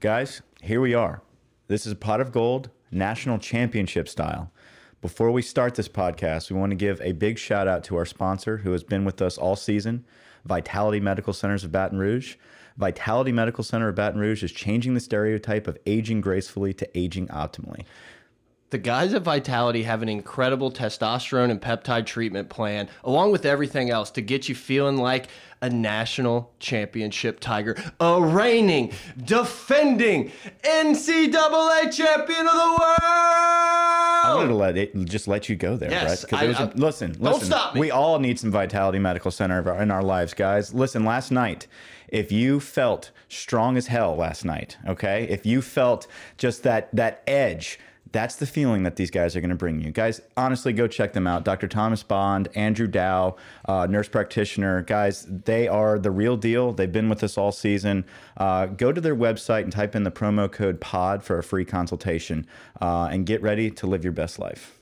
Guys, here we are. This is a pot of gold, national championship style. Before we start this podcast, we want to give a big shout out to our sponsor who has been with us all season, Vitality Medical Centers of Baton Rouge. Vitality Medical Center of Baton Rouge is changing the stereotype of aging gracefully to aging optimally. The guys at Vitality have an incredible testosterone and peptide treatment plan, along with everything else, to get you feeling like a national championship tiger, a reigning, defending NCAA champion of the world. I wanted to let it just let you go there, Yes, Brett. 'cause I- it was a- I- listen, don't listen. stop me. We all need some Vitality Medical Center in our lives, guys. Listen, last night, if you felt strong as hell last night, okay, if you felt just that that edge. That's the feeling that these guys are going to bring you. Guys, honestly, go check them out. Dr. Thomas Bond, Andrew Dow, uh, nurse practitioner. Guys, they are the real deal. They've been with us all season. Uh, go to their website and type in the promo code POD for a free consultation uh, and get ready to live your best life.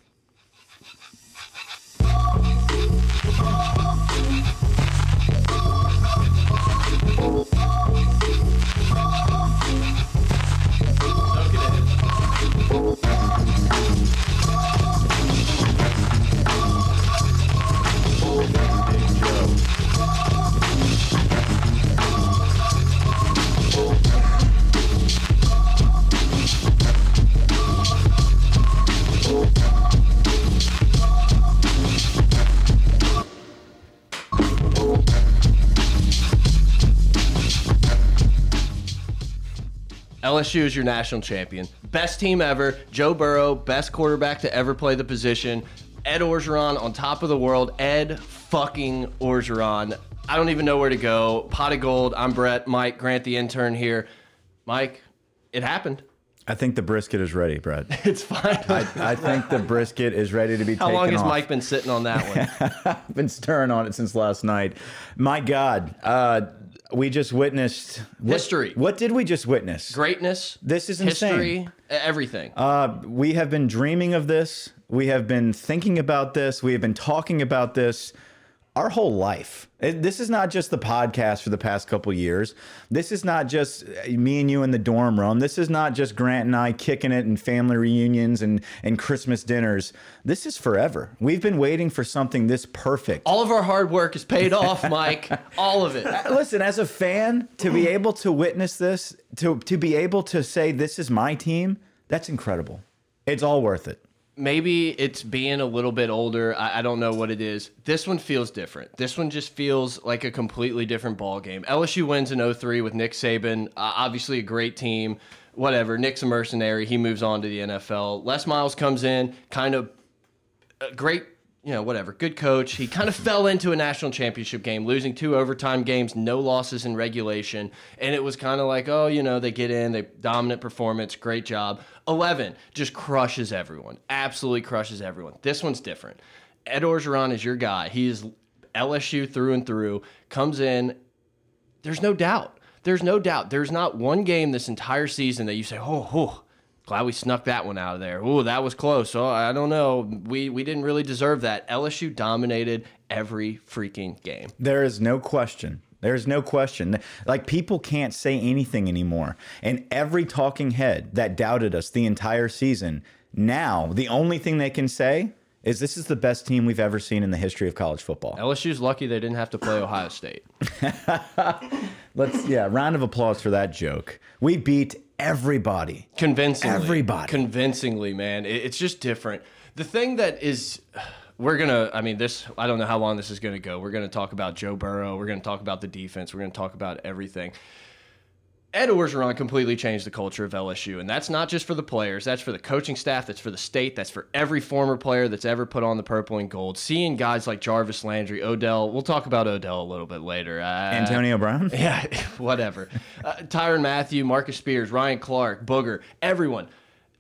LSU is your national champion. Best team ever. Joe Burrow, best quarterback to ever play the position. Ed Orgeron on top of the world. Ed fucking Orgeron. I don't even know where to go. Pot of gold. I'm Brett. Mike Grant, the intern here. Mike, it happened. I think the brisket is ready, Brett. It's fine. I think the brisket is ready to be How long has off. Mike been sitting on that one? I've been stirring on it since last night. My God, uh, we just witnessed what- History. What did we just witness? Greatness. This is insane. history, everything. Uh, we have been dreaming of this. We have been thinking about this. We have been talking about this our whole life. This is not just the podcast for the past couple years. This is not just uh, me and you in the dorm room. This is not just Grant and I kicking it in family reunions and, and Christmas dinners. This is forever. We've been waiting for something this perfect. All of our hard work is paid off, Mike. All of it. Listen, as a fan, to be able to witness this, to to be able to say this is my team, that's incredible. It's all worth it. Maybe it's being a little bit older. I, I don't know what it is. This one feels different. This one just feels like a completely different ball game. LSU wins in 03 with Nick Saban. Uh, obviously, a great team. Whatever. Nick's a mercenary. He moves on to the NFL. Les Miles comes in, kind of a great, you know, whatever, good coach. He kind of fell into a national championship game, losing two overtime games, no losses in regulation. And it was kind of like, oh, you know, they get in, they dominant performance, great job. 11 just crushes everyone, absolutely crushes everyone. This one's different. Ed Orgeron is your guy. He is LSU through and through, comes in. There's no doubt. There's no doubt. There's not one game this entire season that you say, oh, oh glad we snuck that one out of there. Oh, that was close. Oh, I don't know. We we didn't really deserve that. LSU dominated every freaking game. There is no question. There's no question. Like people can't say anything anymore. And every talking head that doubted us the entire season, now the only thing they can say is this is the best team we've ever seen in the history of college football. LSU's lucky they didn't have to play Ohio State. Let's yeah, round of applause for that joke. We beat everybody. Convincingly. Everybody. Convincingly, man. It- It's just different. The thing that is we're gonna I mean this I don't know how long this is gonna go. We're gonna talk about Joe Burrow, we're gonna talk about the defense, we're gonna talk about everything. Ed Orgeron completely changed the culture of LSU, and that's not just for the players. That's for the coaching staff. That's for the state. That's for every former player that's ever put on the purple and gold. Seeing guys like Jarvis Landry, Odell. We'll talk about Odell a little bit later. Uh, Antonio Brown? yeah, whatever. Uh, Tyrann Mathieu, Marcus Spears, Ryan Clark, Booger, everyone.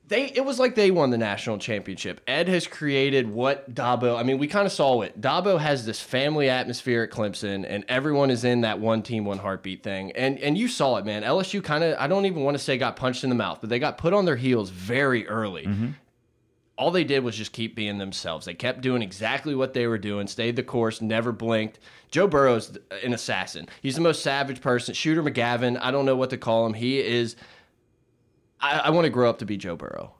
They it was like they won the national championship. Ed has created what Dabo. I mean, we kind of saw it. Dabo has this family atmosphere at Clemson, and everyone is in that one team, one heartbeat thing. And and you saw it, man. LSU kind of I don't even want to say got punched in the mouth, but they got put on their heels very early mm-hmm. all they did was just keep being themselves. They kept doing exactly what they were doing, stayed the course, never blinked. Joe Burrow's an assassin. He's the most savage person. Shooter McGavin, I don't know what to call him. He is I, I want to grow up to be Joe Burrow.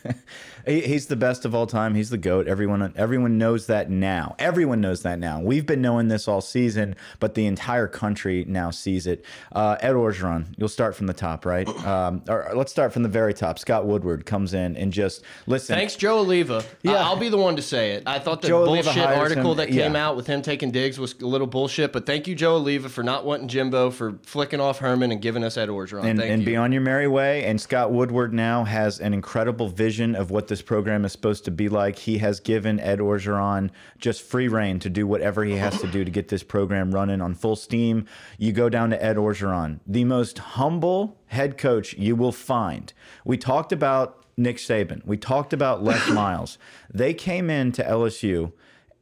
He, he's the best of all time. He's the goat. Everyone everyone knows that now. Everyone knows that now. We've been knowing this all season, but the entire country now sees it. Uh, Ed Orgeron, you'll start from the top, right? Um, or let's start from the very top. Scott Woodward comes in and just listen. Thanks, Joe Alleva. Yeah. I- I'll be the one to say it. I thought the Joe bullshit article him- that came yeah. out with him taking digs was a little bullshit. But thank you, Joe Alleva, for not wanting Jimbo, for flicking off Herman and giving us Ed Orgeron. and, thank and you. be on your merry way. And Scott Woodward now has an incredible vision of what this program is supposed to be like. He has given Ed Orgeron just free reign to do whatever he has to do to get this program running on full steam. You go down to Ed Orgeron, the most humble head coach you will find. We talked about Nick Saban. We talked about Les Miles. They came in to LSU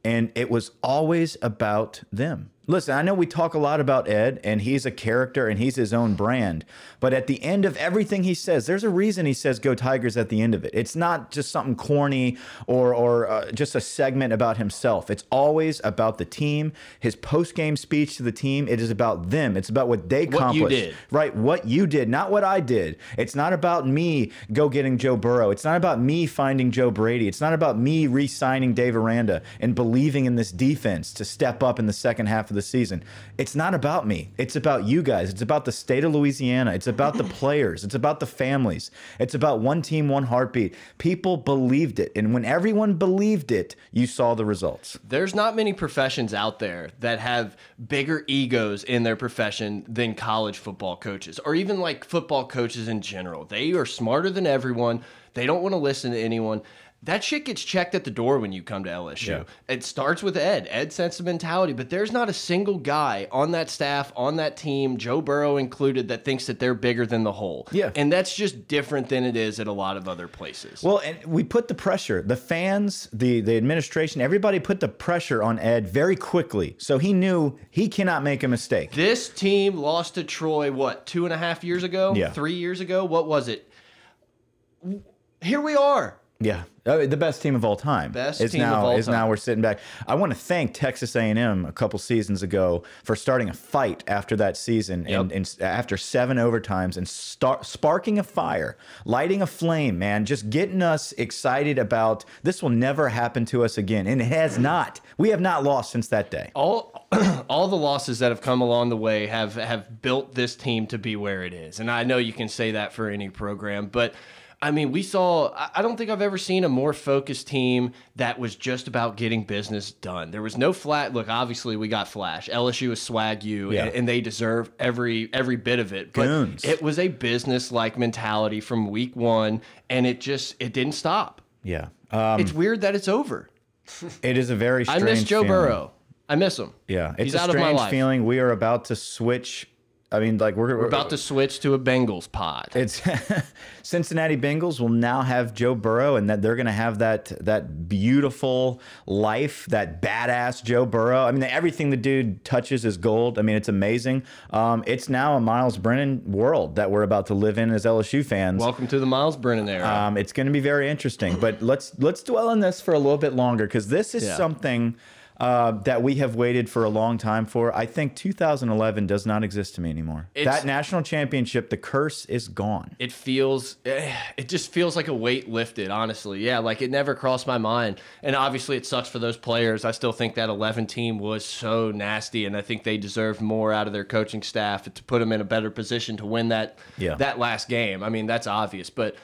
and it was always about them. Listen, I know we talk a lot about Ed, and he's a character and he's his own brand. But at the end of everything he says, there's a reason he says "Go Tigers" at the end of it. It's not just something corny or or uh, just a segment about himself. It's always about the team. His post game speech to the team. It is about them. It's about what they What you accomplished. did. Right, what you did, not what I did. It's not about me go getting Joe Burrow. It's not about me finding Joe Brady. It's not about me re signing Dave Aranda and believing in this defense to step up in the second half of the season. It's not about me. It's about you guys. It's about the state of Louisiana. It's about the players. It's about the families. It's about one team, one heartbeat. People believed it. And when everyone believed it, you saw the results. There's not many professions out there that have bigger egos in their profession than college football coaches, or even like football coaches in general. They are smarter than everyone. They don't want to listen to anyone. That shit gets checked at the door when you come to LSU. Yeah. It starts with Ed. Ed sets the mentality, but there's not a single guy on that staff, on that team, Joe Burrow included, that thinks that they're bigger than the whole. Yeah. And that's just different than it is at a lot of other places. Well, and we put the pressure. The fans, the the administration, everybody put the pressure on Ed very quickly. So he knew he cannot make a mistake. This team lost to Troy, what, two and a half years ago? Yeah. Three years ago? What was it? Here we are. Yeah, I mean, the best team of all time. Best is team of now all is now we're sitting back. I want to thank Texas A&M a couple seasons ago for starting a fight after that season and, and after seven overtimes and start sparking a fire, lighting a flame. Man, just getting us excited about this will never happen to us again, and it has not. We have not lost since that day. All all the losses that have come along the way have have built this team to be where it is. And I know you can say that for any program, but I mean, we saw I- don't think I've ever seen a more focused team that was just about getting business done. There was no flat look, obviously we got flash. LSU is swag you Yeah. and, and they deserve every every bit of it. But Goons. it was a business like mentality from week 1 and it just it didn't stop. Yeah, um, it's weird that it's over. it is a very I miss Joe feeling. Burrow. I miss him. Yeah, it's He's a out of my strange life. feeling. We are about to switch. I mean, like we're, We're about to switch to a Bengals pod. It's Cincinnati Bengals will now have Joe Burrow, and that they're going to have that that beautiful life, that badass Joe Burrow. I mean, everything the dude touches is gold. I mean, it's amazing. Um, it's now a Myles Brennan world that we're about to live in as LSU fans. Welcome to the Myles Brennan era. Um, it's going to be very interesting, but let's let's dwell on this for a little bit longer because this is Yeah. something uh, that we have waited for a long time for. I think 2011 does not exist to me anymore. It's- that national championship, the curse is gone. it feels, eh, it just feels like a weight lifted, honestly. Yeah, like it never crossed my mind. And obviously, it sucks for those players. I still think that 11 team was so nasty, and I think they deserved more out of their coaching staff to put them in a better position to win that Yeah. that last game. I mean, that's obvious, but.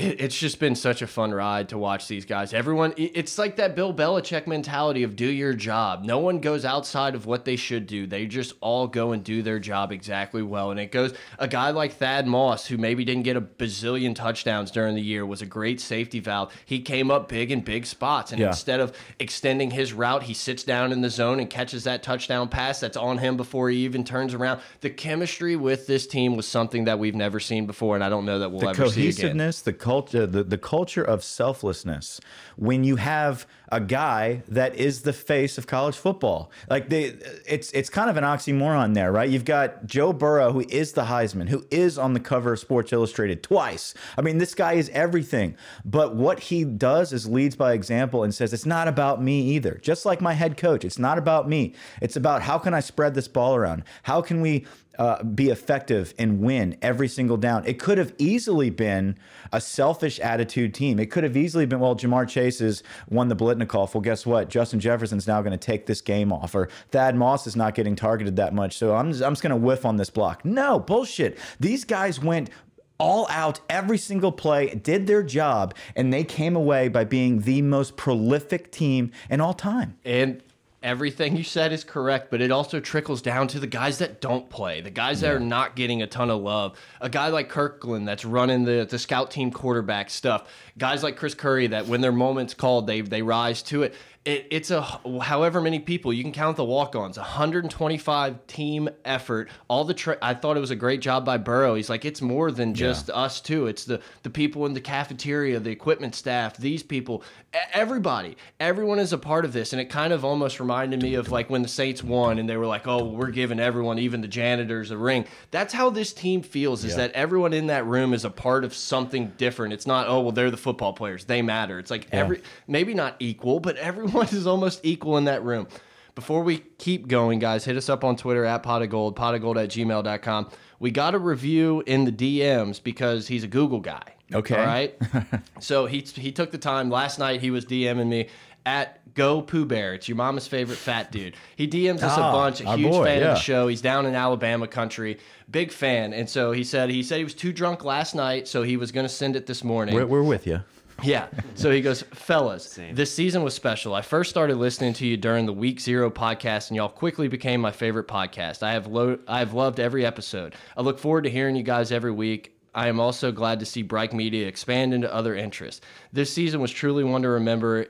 It, it's just been such a fun ride to watch these guys. Everyone, it's like that Bill Belichick mentality of do your job. No one goes outside of what they should do. They just all go and do their job exactly well. And it goes, a guy like Thad Moss, who maybe didn't get a bazillion touchdowns during the year, was a great safety valve. He came up big in big spots. And Yeah. instead of extending his route, he sits down in the zone and catches that touchdown pass that's on him before he even turns around. The chemistry with this team was something that we've never seen before. And I don't know that we'll the ever see again. The cohesiveness, the culture, uh, the, the culture of selflessness. When you have a guy that is the face of college football, like they, it's it's kind of an oxymoron there, right? You've got Joe Burrow, who is the Heisman, who is on the cover of Sports Illustrated twice. I mean, this guy is everything. But what he does is leads by example and says it's not about me either. Just like my head coach, it's not about me. It's about how can I spread this ball around? How can we uh, be effective and win every single down. It could have easily been a selfish attitude team. It could have easily been, well, Ja'Marr Chase has won the Biletnikoff. Well, guess what? Justin Jefferson's now going to take this game off, or Thad Moss is not getting targeted that much. So I'm just, I'm just going to whiff on this block. No, bullshit. These guys went all out every single play, did their job, and they came away by being the most prolific team in all time. And everything you said is correct, but it also trickles down to the guys that don't play, the guys that are not getting a ton of love. A guy like Kirkland that's running the the scout team quarterback stuff. Guys like Chris Curry that when their moment's called, they they rise to it. It, it's a however many people you can count the walk-ons 125 team effort. All the tra i thought it was a great job by burrow. He's like it's more than just yeah. us too it's the the people in the cafeteria the equipment staff these people everybody everyone is a part of this. And it kind of almost reminded me of like when the saints won and they were like oh we're giving everyone even the janitors a ring. That's how this team feels is yeah. that everyone in that room is a part of something different. It's not oh well they're the football players. They matter. It's like yeah. every maybe not equal but everyone everyone is almost equal in that room. Before we keep going, guys, hit us up on Twitter at pot of gold, pot of gold at gmail.com. We got a review in the DMs because he's a Google guy. Okay. All right. so he, he took the time. Last night he was DMing me at Go Pooh Bear. It's your mama's favorite fat dude. He DMs us a ah, bunch, a huge boy, fan yeah. of the show. He's down in Alabama country, big fan. And so he said he said he was too drunk last night, so he was going to send it this morning. We're, we're with you. Yeah. So he goes, fellas, Same. this season was special. I first started listening to you during the Week Zero podcast, and y'all quickly became my favorite podcast. I have lo I have loved every episode. I look forward to hearing you guys every week. I am also glad to see Bright Media expand into other interests. This season was truly one to remember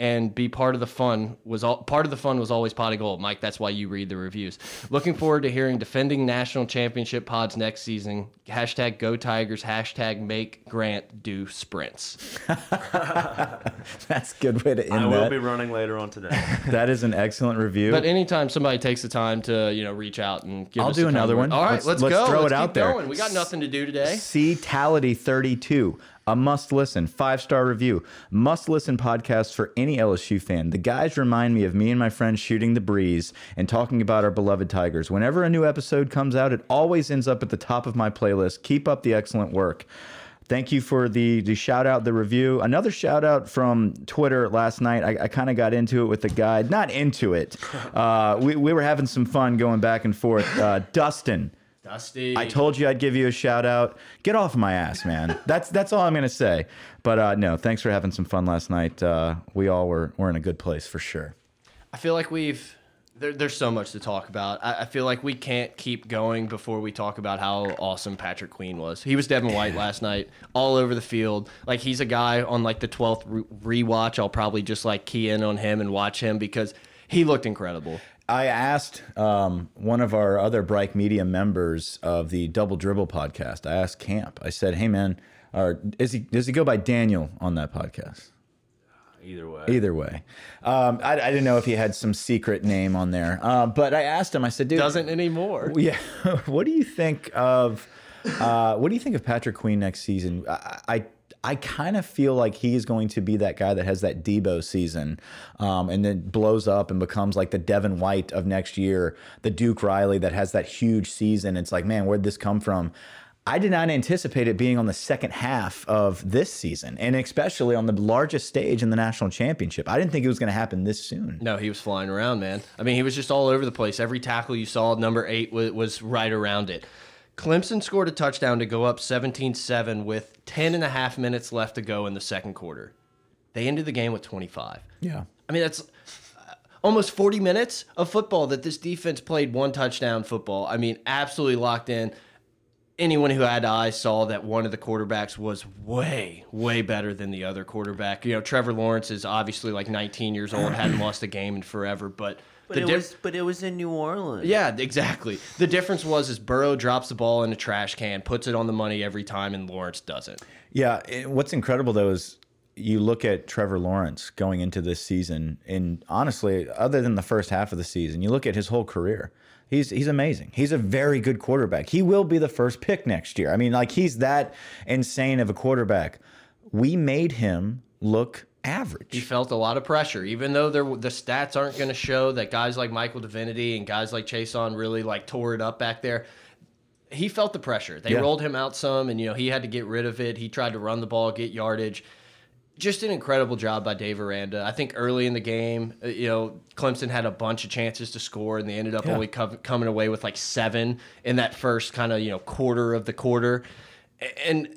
and be part of the fun was all part of the fun was always pot of gold. Mike that's why you read the reviews. Looking forward to hearing defending national championship pods next season. Hashtag go tigers. Hashtag make grant do sprints. That's a good way to end I will that. be running later on today. That is an excellent review. But anytime somebody takes the time to you know reach out and give i'll do another one. All right let's, let's, let's go. throw let's it out there. going. we got nothing to do today. C tality 32 a must listen, five star review, must listen podcast for any LSU fan. The guys remind me of me and my friends shooting the breeze and talking about our beloved Tigers. Whenever a new episode comes out, it always ends up at the top of my playlist. Keep up the excellent work. Thank you for the the shout out, the review. Another shout out from Twitter last night. I, I kind of got into it with the guy, not into it. Uh, we, we were having some fun going back and forth. Uh, Dustin Dusty. I told you I'd give you a shout out. Get off my ass, man. that's that's all I'm gonna say. But uh, no, thanks for having some fun last night. Uh, we all were were in a good place for sure. I feel like we've there, there's so much to talk about. I, I, feel like we can't keep going before we talk about how awesome Patrick Queen was. He was Devin White last night, all over the field. Like he's a guy on like the 12th re rewatch. I'll probably just like key in on him and watch him because he looked incredible. I asked um, one of our other Bright Media members of the Double Dribble podcast. I asked Camp. I said, "Hey, man, or is he does he go by Daniel on that podcast?" Either way. Either way. Um, I, I, didn't know if he had some secret name on there, uh, but I asked him. I said, "Dude, doesn't anymore." Yeah. what do you think of? Uh, what do you think of Patrick Queen next season? I, I I kind of feel like he's going to be that guy that has that Deebo season um, and then blows up and becomes like the Devin White of next year, the Duke Riley that has that huge season. It's like, man, where'd this come from? I did not anticipate it being on the second half of this season, and especially on the largest stage in the national championship. I didn't think it was going to happen this soon. No, he was flying around, man. I mean, he was just all over the place. Every tackle you saw, number eight was, was right around it. Clemson scored a touchdown to go up 17 7 with 10 and a half minutes left to go in the second quarter. They ended the game with 25. Yeah. I mean, that's uh, almost 40 minutes of football that this defense played one touchdown football. I mean, absolutely locked in. Anyone who had eyes saw that one of the quarterbacks was way, way better than the other quarterback. You know, Trevor Lawrence is obviously like 19 years old, hadn't lost a game in forever, but but it was but it was in New Orleans. Yeah, exactly. The difference was is Burrow drops the ball in a trash can, puts it on the money every time, and Lawrence doesn't. Yeah, what's incredible though is you look at Trevor Lawrence going into this season, and honestly, other than the first half of the season, you look at his whole career. He's he's amazing. He's a very good quarterback. He will be the first pick next year. I mean, like he's that insane of a quarterback. We made him look average. He felt a lot of pressure, even though there, the stats aren't going to show that guys like Michael Divinity and guys like Chaisson really like tore it up back there. He felt the pressure. They Yeah. rolled him out some, and you know he had to get rid of it. He tried to run the ball, get yardage. Just an incredible job by Dave Aranda. I think early in the game, uh, you know, Clemson had a bunch of chances to score, and they ended up Yeah. only co coming away with like seven in that first kind of you know quarter of the quarter. And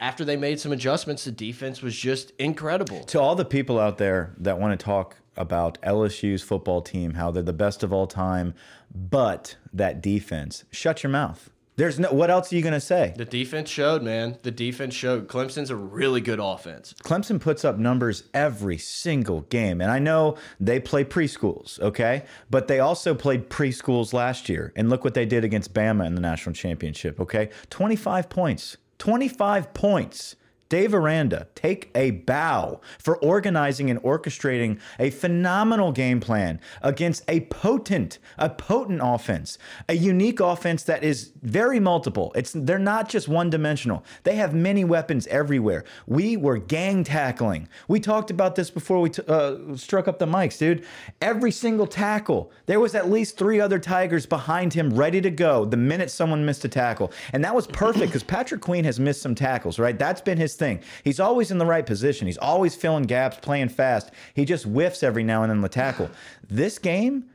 after they made some adjustments, the defense was just incredible. to all the people out there that want to talk about LSU's football team, how they're the best of all time, but that defense, shut your mouth. There's no. What else are you going to say? The defense showed, man. The defense showed. Clemson's a really good offense. Clemson puts up numbers every single game. And I know they play preschools, okay? But they also played preschools last year. And look what they did against Bama in the national championship, okay? 25 points. 25 points. Dave Aranda, take a bow for organizing and orchestrating a phenomenal game plan against a potent, a potent offense, a unique offense that is very multiple. It's they're not just one dimensional. They have many weapons everywhere. We were gang tackling. We talked about this before we uh, struck up the mics, dude. Every single tackle, there was at least three other Tigers behind him, ready to go the minute someone missed a tackle, and that was perfect because Patrick Queen has missed some tackles, right? That's been his thing. He's always in the right position. He's always filling gaps, playing fast. He just whiffs every now and then the tackle. This game,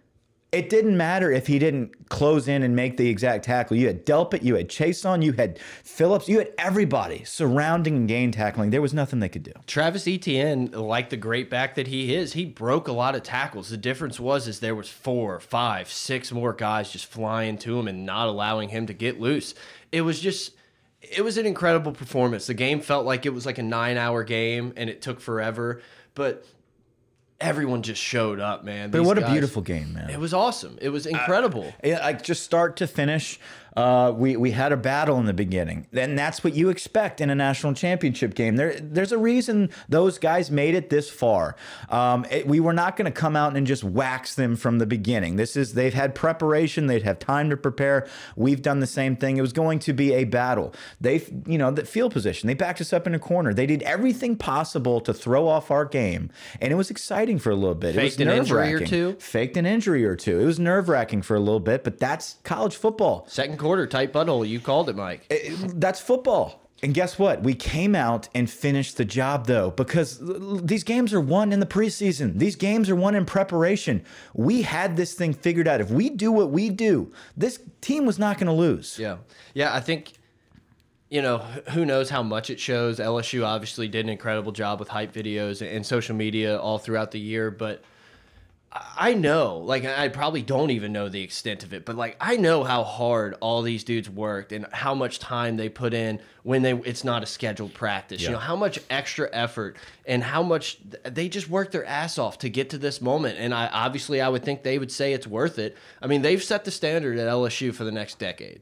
it didn't matter if he didn't close in and make the exact tackle. You had Delpit, you had Chaisson, you had Phillips, you had everybody surrounding and gain tackling. There was nothing they could do. Travis Etienne, like the great back that he is, he broke a lot of tackles. The difference was is there was four, five, six more guys just flying to him and not allowing him to get loose. It was just it was an incredible performance. The game felt like it was like a 9-hour game and it took forever, but everyone just showed up, man. But These what a beautiful game, man. It was awesome. It was incredible. Yeah, like just start to finish. Uh, we we had a battle in the beginning, and that's what you expect in a national championship game. There there's a reason those guys made it this far. Um, it- we were not going to come out and just wax them from the beginning. This is they've had preparation, they'd have time to prepare. We've done the same thing. It was going to be a battle. They you know the field position. They backed us up in a corner. They did everything possible to throw off our game, and it was exciting for a little bit. Faked it was an injury or nerve-wracking. two. Faked an injury or two. It was nerve wracking for a little bit, but that's college football. Second quarter, tight butthole. You called it, Mike. It- that's football. And guess what? We came out and finished the job though, because these games are won in the preseason. These games are won in preparation. We had this thing figured out. If we do what we do, this team was not going to lose. Yeah. Yeah, I think you know, who knows how much it shows. LSU obviously did an incredible job with hype videos and social media all throughout the year, but I- know, like I probably don't even know the extent of it, but like I know how hard all these dudes worked and how much time they put in when they it's not a scheduled practice. You know, how much extra effort and how much they just worked their ass off to get to this moment. And I obviously I would think they would say it's worth it. I mean, they've set the standard at LSU for the next decade.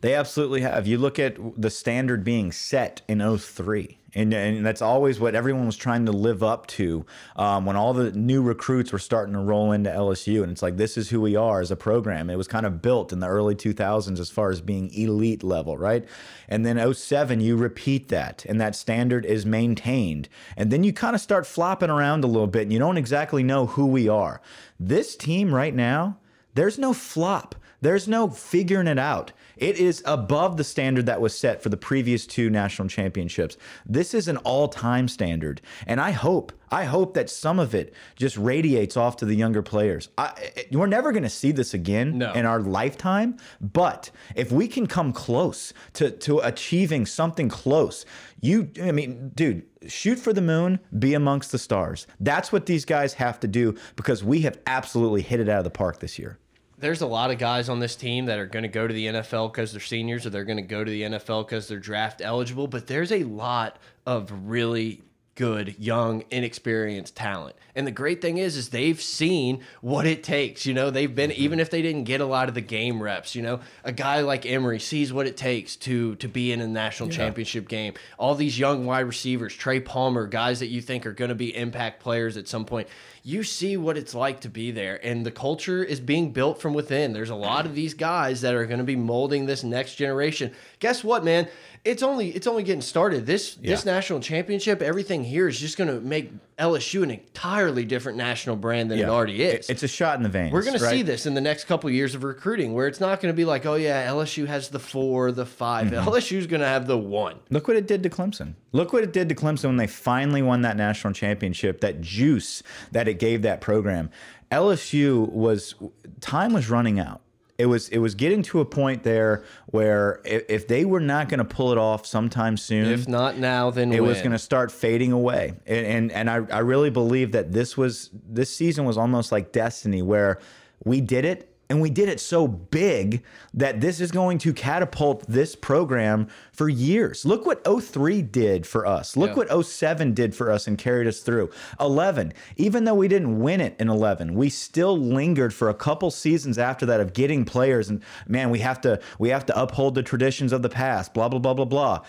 They absolutely have. You look at the standard being set in 03. And, and that's always what everyone was trying to live up to um, when all the new recruits were starting to roll into LSU. And it's like, this is who we are as a program. It was kind of built in the early 2000s as far as being elite level, right? And then 07, you repeat that, and that standard is maintained. And then you kind of start flopping around a little bit, and you don't exactly know who we are. This team right now, there's no flop. There's no figuring it out. It is above the standard that was set for the previous two national championships. This is an all-time standard, and I hope, I hope that some of it just radiates off to the younger players. I, I- we're never going to see this again No. in our lifetime, but if we can come close to to achieving something close, you, I mean, dude, shoot for the moon, be amongst the stars. That's what these guys have to do because we have absolutely hit it out of the park this year. There's a lot of guys on this team that are going to go to the NFL because they're seniors or they're going to go to the NFL because they're draft eligible, but there's a lot of really good young inexperienced talent. And the great thing is is they've seen what it takes you know? They've been even if they didn't get a lot of the game reps you know? A guy like emery sees what it takes to to be in a national championship game. All these young wide receivers trey palmer guys that you think are going to be impact players at some point. You see what it's like to be there and the culture is being built from within. There's a lot of these guys that are going to be molding this next generation. Guess what man it's only it's only getting started this this national championship everything here is just going to make LSU an entirely different national brand than it already is. It's a shot in the veins. We're going to see this in the next couple years of recruiting, where it's not going to be like, oh yeah, LSU has the four, the 5 Mm-hmm. LSU's going to have the one. Look what it did to Clemson. Look what it did to Clemson when they finally won that national championship. That juice that it gave that program. LSU was time was running out. It was it was getting to a point there where if, if they were not going to pull it off sometime soon, If not now, then it when? was going to start fading away. And and, and I, I really believe that this was this season was almost like destiny where we did it and we did it so big that this is going to catapult this program for years. Look what 03 did for us. Look Yeah. what 07 did for us and carried us through. 11, even though we didn't win it in 11, we still lingered for a couple seasons after that of getting players and man, we have to we have to uphold the traditions of the past, blah blah blah blah blah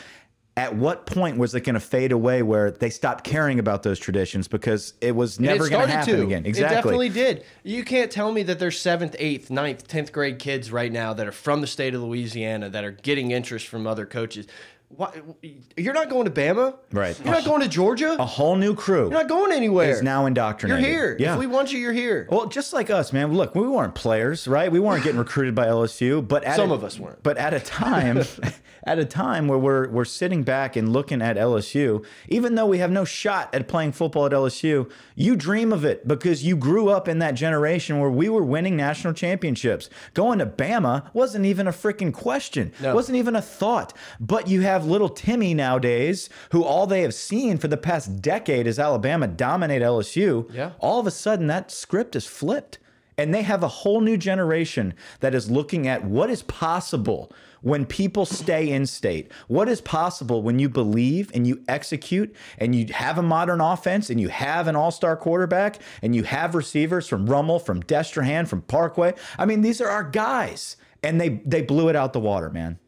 at what point was it going to fade away where they stopped caring about those traditions because it was never going to happen to. again? It definitely did. You can't tell me that there's seventh, eighth, ninth, tenth grade kids right now that are from the state of Louisiana that are getting interest from other coaches. Why, you're not going to Bama, Right. You're not going to Georgia. a whole new crew You're not going anywhere. is now indoctrinated. You're here. Yeah. If we want you, you're here. Well, just like us, man. Look, we weren't players, right? We weren't getting recruited by LSU, but at Some a- of us weren't. But at a time, at a time where we're we're sitting back and looking at LSU, even though we have no shot at playing football at LSU, you dream of it because you grew up in that generation where we were winning national championships. Going to Bama wasn't even a freaking question. No. Wasn't even a thought. But you have little Timmy nowadays, who all they have seen for the past decade is Alabama dominate LSU. Yeah. All of a sudden, that script is flipped. And they have a whole new generation that is looking at what is possible when people stay in state. What is possible when you believe and you execute and you have a modern offense and you have an all star quarterback and you have receivers from Rummel, from Destrehan, from Parkway. I mean, these are our guys. And they, they blew it out the water, man.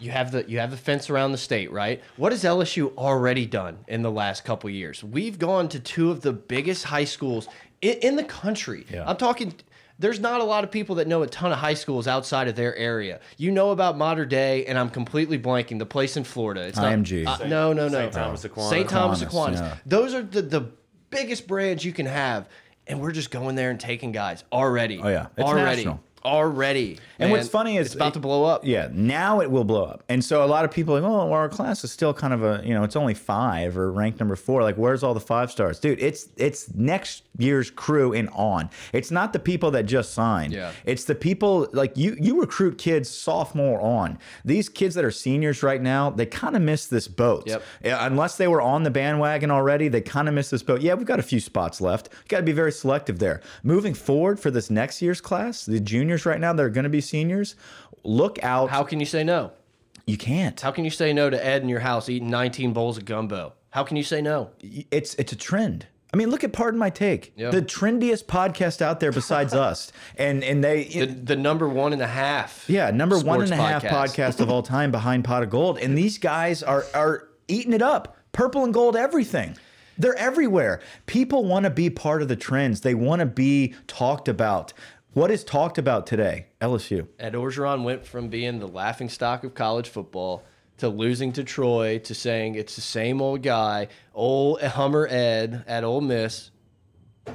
You have the you have the fence around the state, right? What has LSU already done in the last couple years? We've gone to two of the biggest high schools in, in the country. Yeah. I'm talking. There's not a lot of people that know a ton of high schools outside of their area. You know about Mater Dei, and I'm completely blanking the place in Florida. It's not, IMG. Uh, no, no, no. St. Thomas Aquinas. St. Thomas Aquinas, Aquinas. yeah. Those are the the biggest brands you can have, and we're just going there and taking guys already. Oh, yeah. It's already, national. Already. And what's funny is it's about to blow up. Yeah, now it will blow up. And so a lot of people are like, oh, well, our class is still kind of a, you know, it's only five or ranked number four. Like, where's all the five stars, dude? It's it's next year's crew and on. It's not the people that just signed. Yeah. It's the people like you. You recruit kids sophomore on. These kids that are seniors right now, they kind of miss this boat. Yep. Yeah, Unless they were on the bandwagon already, they kind of miss this boat. Yeah, we've got a few spots left. Got to be very selective there. Moving forward for this next year's class, the juniors right now, they're going to be seniors. Look out. How can you say no? you can't. How can you say no to Ed in your house eating 19 bowls of gumbo? How can you say no? It's it's a trend. I mean, look at Pardon My Take, Yeah. the trendiest podcast out there besides us, and and they The, the number one and a half. Yeah, number one and a half podcast of all time behind Pot of Gold. And these guys are are eating it up. Purple and gold everything. They're everywhere. People want to be part of the trends. They want to be talked about. What is talked about today? LSU. Ed Orgeron went from being the laughing stock of college football to losing to Troy to saying it's the same old guy, old Hummer Ed at Ole Miss. Uh,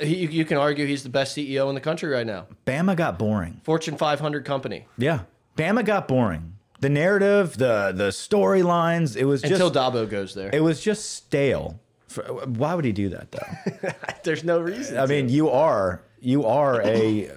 He, you can argue he's the best CEO in the country right now. Bama got boring. Fortune 500 company. Yeah. Bama got boring. The narrative, the the storylines, it was just Until Dabo goes there. it was just stale. For- Why would he do that though? There's no reason. I mean, you are you are a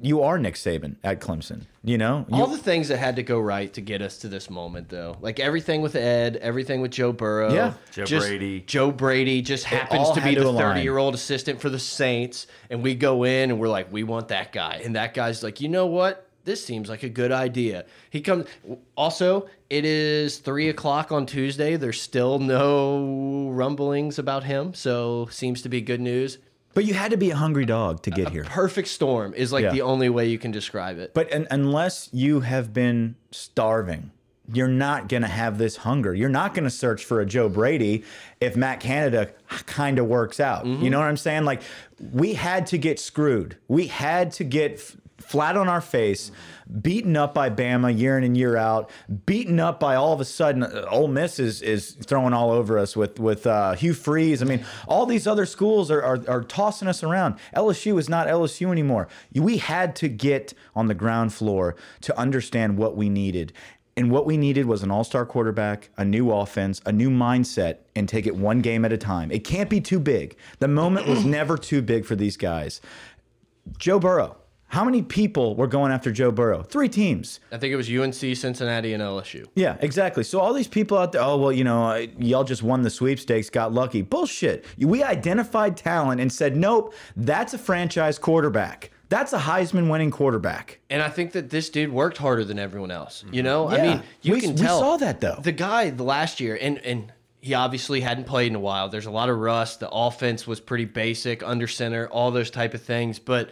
you are Nick Saban at Clemson. You know, you, All the things that had to go right to get us to this moment, though, like everything with Ed, everything with Joe Burrow, Yeah. Joe just- Brady. Joe Brady just happens to be to the align. thirty-year-old assistant for the Saints, and we go in and we're like, we want that guy, and that guy's like, you know what? This seems like a good idea. He comes. Also, it is three o'clock on Tuesday. There's still no rumblings about him, so seems to be good news. but you had to be a hungry dog to get here. Perfect storm is like Yeah. the only way you can describe it. But un unless you have been starving, you're not going to have this hunger. You're not going to search for a Joe Brady if Matt Canada kind of works out. You mm-hmm. know what I'm saying? Like we had to get screwed. We had to get flat on our face, beaten up by Bama year in and year out, beaten up by all of a sudden uh, Ole Miss is is throwing all over us with with uh, Hugh Freeze. I mean, all these other schools are, are are tossing us around. LSU is not LSU anymore. We had to get on the ground floor to understand what we needed. And what we needed was an all star quarterback, a new offense, a new mindset, and take it one game at a time. It can't be too big. The moment was never too big for these guys. Joe Burrow. How many people were going after Joe Burrow? Three teams. I think it was UNC, Cincinnati, and LSU. Yeah, exactly. So all these people out there, oh well, you know, y'all just won the sweepstakes, got lucky. Bullshit. We identified talent and said, nope, that's a franchise quarterback. That's a Heisman winning quarterback. And I think that this dude worked harder than everyone else. You know, I mean, you We- can we tell. saw that, though. The guy the last year, and and he obviously hadn't played in a while. There's a lot of rust. The offense was pretty basic, under center, all those type of things. But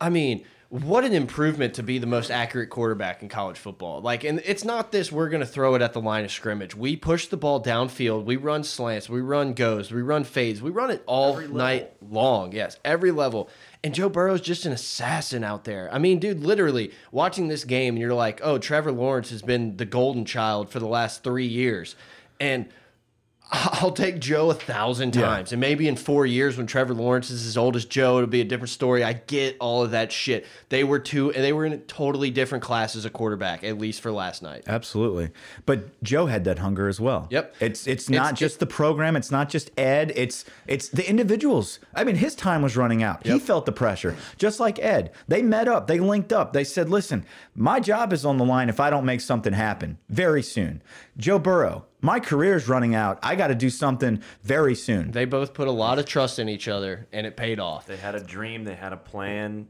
I mean. What an improvement to be the most accurate quarterback in college football. Like, and it's not this, we're going to throw it at the line of scrimmage. We push the ball downfield. We run slants. We run goes. We run fades. We run it all night long. Yes, every level. And Joe Burrow's just an assassin out there. I mean, dude, literally watching this game, and you're like, oh, Trevor Lawrence has been the golden child for the last three years. And I'll take Joe a thousand times. And maybe in four years, when Trevor Lawrence is as old as Joe, it'll be a different story. I get all of that shit. They were two, and they were in a totally different class as a quarterback, at least for last night. Absolutely. But Joe had that hunger as well. Yep. It's it's not It's- just the program, it's not just Ed, it's it's the individuals. I mean, his time was running out. He felt the pressure. Just like Ed. They met up, they linked up. They said, "Listen, my job is on the line if I don't make something happen very soon." Joe Burrow, my career's running out. I got to do something very soon. They both put a lot of trust in each other, and it paid off. They had a dream, they had a plan,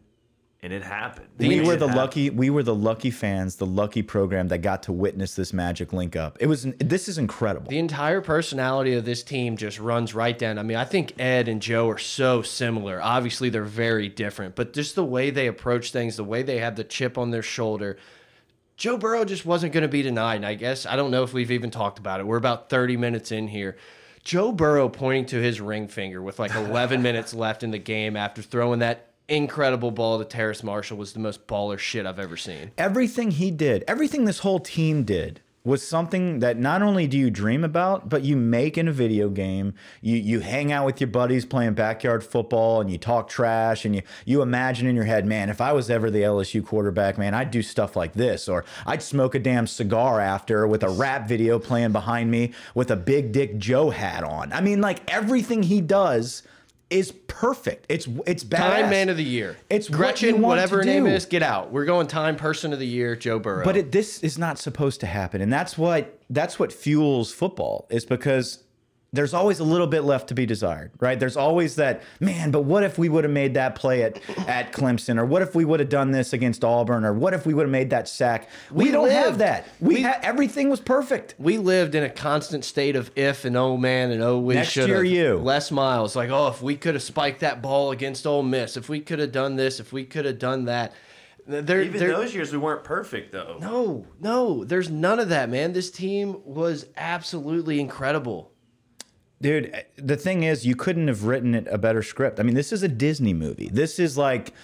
and it happened. we It were the happened. lucky we were the lucky fans, the lucky program that got to witness this magic link up. It was this is incredible. The entire personality of this team just runs right down. I mean, I think Ed and Joe are so similar. Obviously, they're very different, but just the way they approach things, the way they have the chip on their shoulder. Joe Burrow just wasn't going to be denied. And I guess I don't know if we've even talked about it. We're about 30 minutes in here. Joe Burrow pointing to his ring finger with like 11 minutes left in the game after throwing that incredible ball to Terrace Marshall was the most baller shit I've ever seen. everything he did, everything this whole team did was something that not only do you dream about, but you make in a video game. You you hang out with your buddies playing backyard football and you talk trash and you you imagine in your head, man, if I was ever the LSU quarterback, man, I'd do stuff like this or I'd smoke a damn cigar after with a rap video playing behind me with a big dick Joe hat on. I mean, like everything he does is perfect. It's it's badass. Time man of the year. It's what Gretchen, want whatever her name is, get out. We're going time person of the year, Joe Burrow. But it, this is not supposed to happen, and that's what that's what fuels football. Is because there's always a little bit left to be desired, right? There's always that man. But what if we would have made that play at at Clemson, or what if we would have done this against Auburn, or what if we would have made that sack? We, We don't have that. We, We- ha- everything was perfect. we lived in a constant state of if and oh man and oh we Next should year, you. Les Miles like oh if we could have spiked that ball against Ole Miss if we could have done this if we could have done that there Even there those years, we weren't perfect, though. no no there's none of that man this team was absolutely incredible Dude, the thing is, you couldn't have written it a better script. I mean, this is a Disney movie. This is like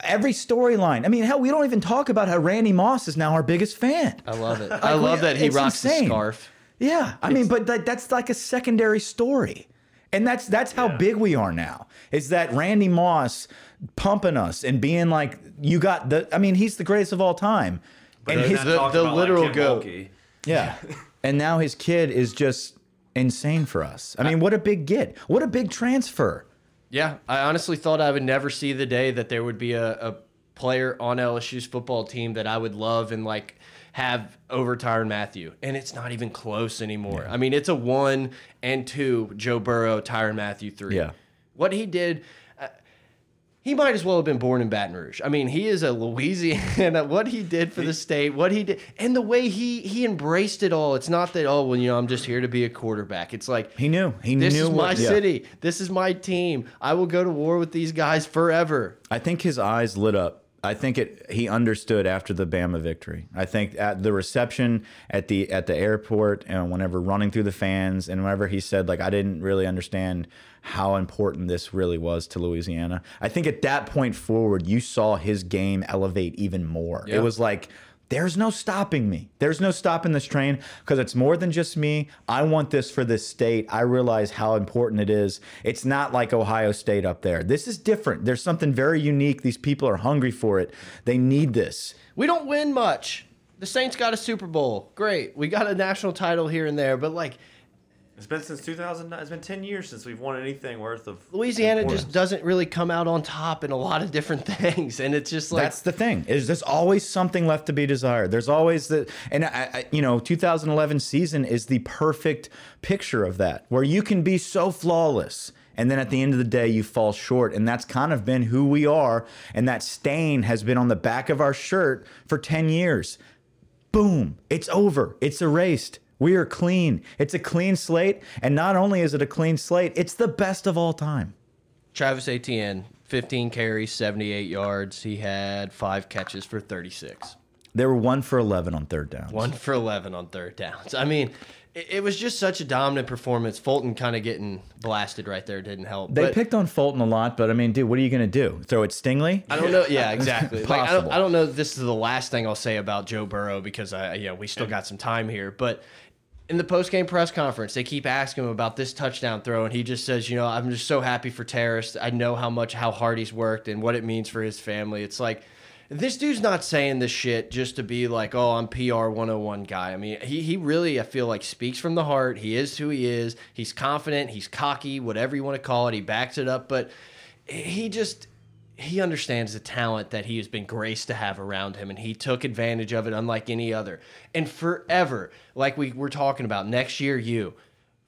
every storyline. I mean, hell, we don't even talk about how Randy Moss is now our biggest fan. I love it I love that he it's rocks the scarf Yeah, I mean, but that, that's like a secondary story, and that's that's how Yeah. big we are now. Is that Randy Moss pumping us and being like, "You got the." I mean, he's the greatest of all time, and They're his the- the literal Kim goat. Mulkey. yeah, and now his kid is just insane for us. I mean, what a big get! What a big transfer. Yeah, I honestly thought I would never see the day that there would be a, a player on LSU's football team that I would love and like have over Tyrann Mathieu. And it's not even close anymore. I mean, it's a one and two Joe Burrow, Tyrann Mathieu three. Yeah. What he did. He might as well have been born in Baton Rouge. I mean, he is a Louisiana. What he did for the state, what he did, and the way he he embraced it all. It's not that oh well, you know, I'm just here to be a quarterback. It's like He knew. He this knew is my what, yeah. city. This is my team. I will go to war with these guys forever. I think his eyes lit up I think it. He understood after the Bama victory. I think at the reception at the at the airport and whenever running through the fans and whenever he said like I didn't really understand how important this really was to Louisiana. I think at that point forward, you saw his game elevate even more. Yeah. It was like there's no stopping me. There's no stopping this train because it's more than just me. I want this for this state. I realize how important it is. It's not like Ohio State up there. This is different. There's something very unique. These people are hungry for it. They need this. We don't win much. The Saints got a Super Bowl. Great. We got a national title here and there, but like It's been since 2009. It's been 10 years since we've won anything worth of. Louisiana just doesn't really come out on top in a lot of different things, and it's just like That's the thing. Is there's always something left to be desired. There's always the and I, I, you know 2011 season is the perfect picture of that, where you can be so flawless. And then at the end of the day, you fall short. And that's kind of been who we are. And that stain has been on the back of our shirt for 10 years. Boom. It's over. It's erased. We are clean. It's a clean slate. And not only is it a clean slate, it's the best of all time. Travis Etienne, 15 carries, 78 yards. He had five catches for 36. They were one for 11 on third downs. One for 11 on third downs. I mean, it, was just such a dominant performance. Fulton kind of getting blasted right there didn't help. They but picked on Fulton a lot, but I mean, dude, what are you going to do? Throw it Stingley? I don't know. Yeah, exactly. like, I, don't, I don't know. if This is the last thing I'll say about Joe Burrow because I, you know, we still got some time here. But in the post game press conference, they keep asking him about this touchdown throw, and he just says, "You know, I'm just so happy for Terrace. I know how much how hard he's worked and what it means for his family. It's like." This dude's not saying this shit just to be like, oh, I'm PR 101 guy. I mean, he, he really, I feel like, speaks from the heart. He is who he is. He's confident. He's cocky, whatever you want to call it. He backs it up. But he just, he understands the talent that he has been graced to have around him, and he took advantage of it unlike any other. And forever, like we were talking about, next year, you,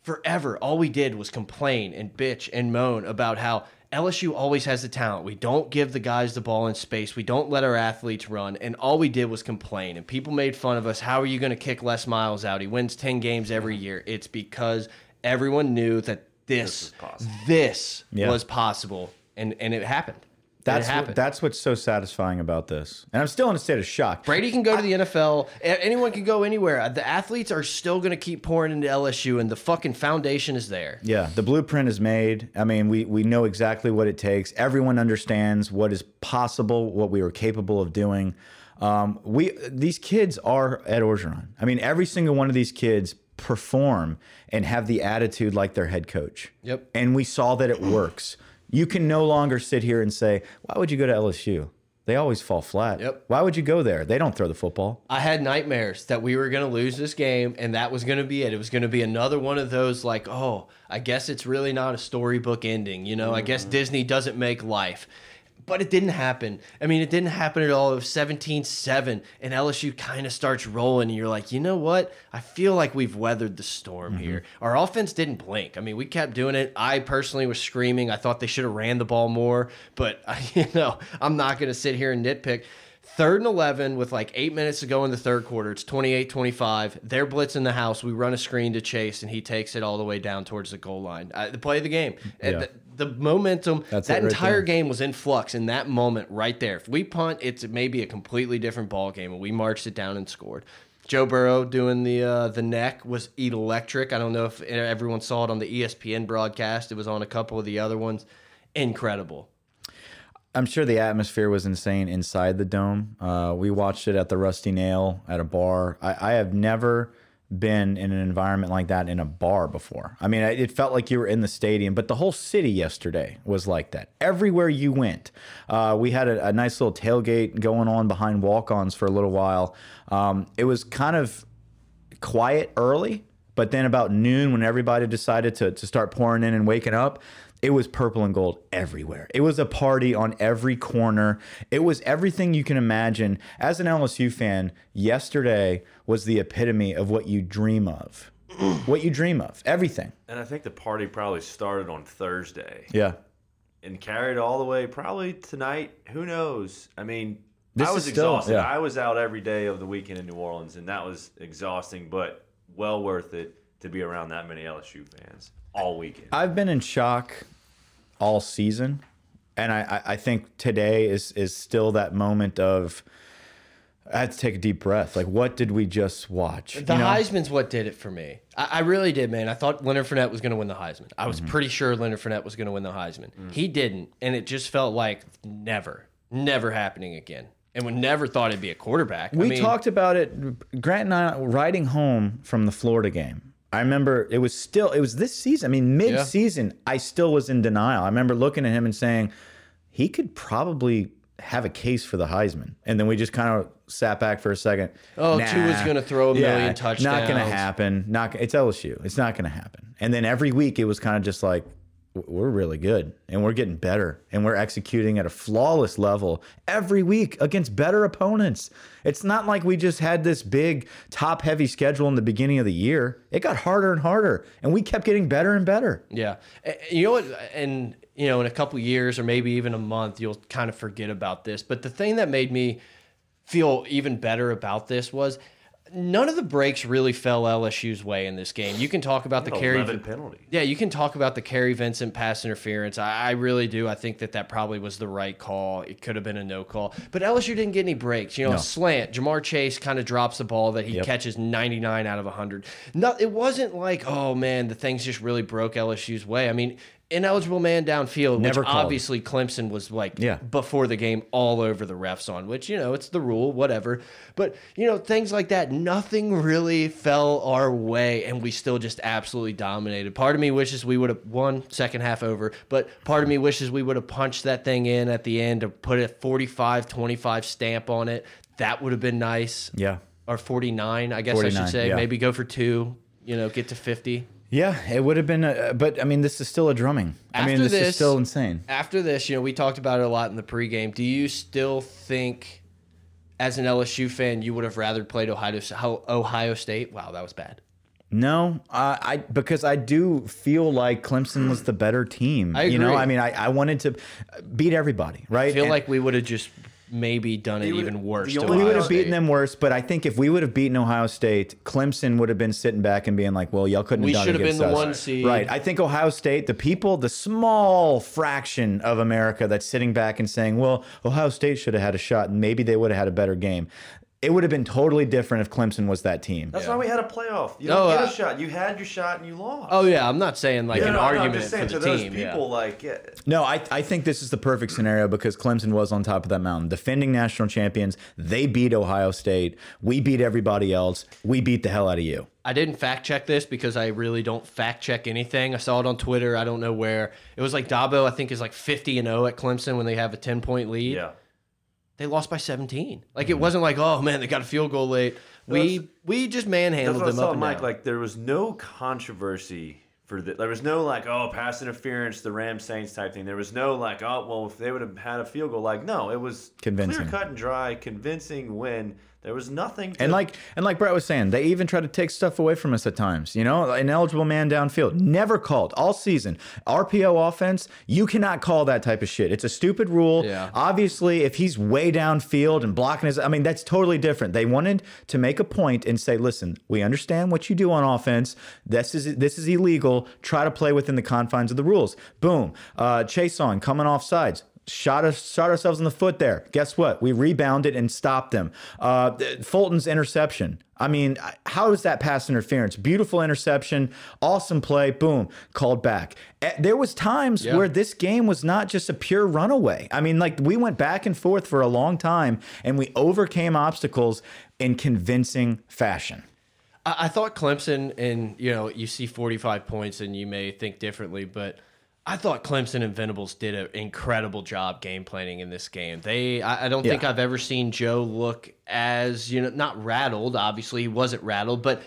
forever, all we did was complain and bitch and moan about how LSU always has the talent. We don't give the guys the ball in space. We don't let our athletes run. And all we did was complain. And people made fun of us. How are you going to kick Les Miles out? He wins 10 games every year. It's because everyone knew that this, was possible. this Yeah. was possible. And, and it happened. That's what, that's what's so satisfying about this. And I'm still in a state of shock. Brady can go to the NFL. Anyone can go anywhere. The athletes are still going to keep pouring into LSU, and the fucking foundation is there. Yeah, the blueprint is made. I mean, we we know exactly what it takes. Everyone understands what is possible, what we are capable of doing. Um, we these kids are at Orgeron. I mean, every single one of these kids perform and have the attitude like their head coach. Yep. And we saw that it works. You can no longer sit here and say, "Why would you go to LSU?" They always fall flat. Yep. Why would you go there? They don't throw the football. I had nightmares that we were going to lose this game, and that was going to be it. It was going to be another one of those, like, oh, I guess it's really not a storybook ending. You know, I guess mm-hmm. Disney doesn't make life. But it didn't happen. I mean, it didn't happen at all. It was 17 7, and LSU kind of starts rolling, and you're like, you know what? I feel like we've weathered the storm mm-hmm. here. Our offense didn't blink. I mean, we kept doing it. I personally was screaming. I thought they should have ran the ball more, but, you know, I'm not going to sit here and nitpick. Third and 11 with like eight minutes to go in the third quarter. It's 28 25. They're blitzing the house. We run a screen to Chase, and he takes it all the way down towards the goal line. Uh, the play of the game. And Yeah. The, the momentum, That's that right entire there. game was in flux in that moment right there. If we punt, it's maybe a completely different ball game, and we marched it down and scored. Joe Burrow doing the uh, the neck was electric. I don't know if everyone saw it on the ESPN broadcast. It was on a couple of the other ones. Incredible. I'm sure the atmosphere was insane inside the dome. Uh, we watched it at the Rusty Nail at a bar. I, I have never been in an environment like that in a bar before. I mean, it felt like you were in the stadium, but the whole city yesterday was like that. Everywhere you went, uh, we had a, a nice little tailgate going on behind walk-ons for a little while. Um, it was kind of quiet early, but then about noon, when everybody decided to, to start pouring in and waking up, it was purple and gold everywhere. It was a party on every corner. It was everything you can imagine. As an LSU fan, yesterday was the epitome of what you dream of. what you dream of. Everything. And I think the party probably started on Thursday Yeah. and carried all the way probably tonight. Who knows? I mean, This I was still- exhausted. yeah. I was out every day of the weekend in New Orleans, and that was exhausting, but well worth it to be around that many LSU fans all weekend. I've been in shock all season. And I, I I think today is is still that moment of I had to take a deep breath. Like, what did we just watch? The You know? Heisman's what did it for me. I, I really did, man. I thought Leonard Fournette was going to win the Heisman. I was mm-hmm. pretty sure Leonard Fournette was going to win the Heisman. Mm. He didn't, and it just felt like never, never happening again. And we never thought it'd be a quarterback. I We mean, talked about it. Grant and I riding home from the Florida game. I remember it was still it was this season. I mean, mid season, I still was in denial. I remember looking at him and saying he could probably have a case for the Heisman. And then we just kind of sat back for a second. Oh, Tua's gonna throw a million touchdowns. Not going to happen. Not it's LSU. It's not going to happen. And then every week it was kind of just like we're really good and we're getting better and we're executing at a flawless level every week against better opponents. It's not like we just had this big top heavy schedule in the beginning of the year. It got harder and harder and we kept getting better and better. Yeah, you know what? And you know, in a couple years or maybe even a month, you'll kind of forget about this. But the thing that made me feel even better about this was none of the breaks really fell LSU's way in this game. You can talk about the carry. penalty. Yeah, you can talk about the Kary Vincent pass interference. I, I really do. I think that that probably was the right call. It could have been a no call, but LSU didn't get any breaks. You know, a slant. Ja'Marr Chase kind of drops the ball that he catches 99 out of 100. No, it wasn't like, oh man, the things just really broke LSU's way. I mean. Ineligible man downfield, Never which called. obviously Clemson was like Yeah. before the game all over the refs on, which, you know, it's the rule, whatever. But, you know, things like that, nothing really fell our way, and we still just absolutely dominated. Part of me wishes we would have won second half over, but part of me wishes we would have punched that thing in at the end to put a 45 25 stamp on it. That would have been nice. Yeah. Or 49, I guess I should say. yeah. Maybe go for two, you know, get to 50. Yeah, it would have been a, but I mean this is still a drumming. I mean After this, is still insane. After this, you know, we talked about it a lot in the pregame. Do you still think, as an LSU fan, you would have rather played Ohio Ohio State? Wow, that was bad. No, uh, I because I do feel like Clemson was the better team. I You know. I mean, I, I wanted to beat everybody, right? I feel And like we would have just maybe done it would- even worse. to we would have beaten them worse. But I think if we would have beaten Ohio State, Clemson would have been sitting back and being like, "Well, y'all couldn't We have done should it have been against the us." one seed. Right. I think Ohio State, the people, the small fraction of America that's sitting back and saying, "Well, Ohio State should have had a shot, and maybe they would have had a better game." It would have been totally different if Clemson was that team. That's why we had a playoff. You No, get uh, a shot. You had your shot and you lost. Oh yeah, I'm not saying like Yeah, an no, no, I'm argument just saying for the to those team. people, yeah. like, yeah, No, I, I think this is the perfect scenario because Clemson was on top of that mountain. Defending national champions, they beat Ohio State. We beat everybody else. We beat the hell out of you. I didn't fact check this because I really don't fact check anything. I saw it on Twitter. I don't know where. It was like Dabo, I think, is like 50 and 0 at Clemson when they have a 10 point lead. yeah. They lost by 17. Like Mm-hmm. it wasn't like, oh man, they got a field goal late. We that's- we just That's manhandled what I them saw, up and Mike. down. Like, there was no controversy for the. There was no like, oh, pass interference, the Rams Saints type thing. There was no like, oh, well, if they would have had a field goal, like, no, it was Convincing. clear cut and dry, convincing win. There was nothing. To, And like and like Brett was saying, they even try to take stuff away from us at times. You know, an eligible man downfield, never called all season. RPO offense, you cannot call that type of shit. It's a stupid rule. Yeah. Obviously, if he's way downfield and blocking his, I mean, that's totally different. They wanted to make a point and say, listen, we understand what you do on offense. This is this is illegal. Try to play within the confines of the rules. Boom. Uh, Chaisson coming off sides shot us shot ourselves in the foot there. Guess what? We rebounded and stopped them. Uh, Fulton's interception. I mean, how is that pass interference? Beautiful interception, awesome play. Boom, called back. Eh, There was times where this game was not just a pure runaway. I mean, like we went back and forth for a long time, and we overcame obstacles in convincing fashion. I, I thought Clemson, and you know, you see 45 points and you may think differently, but I thought Clemson and Venables did an incredible job game planning in this game. They, I, I don't think I've ever seen Joe look as you know, not rattled. Obviously, he wasn't rattled, but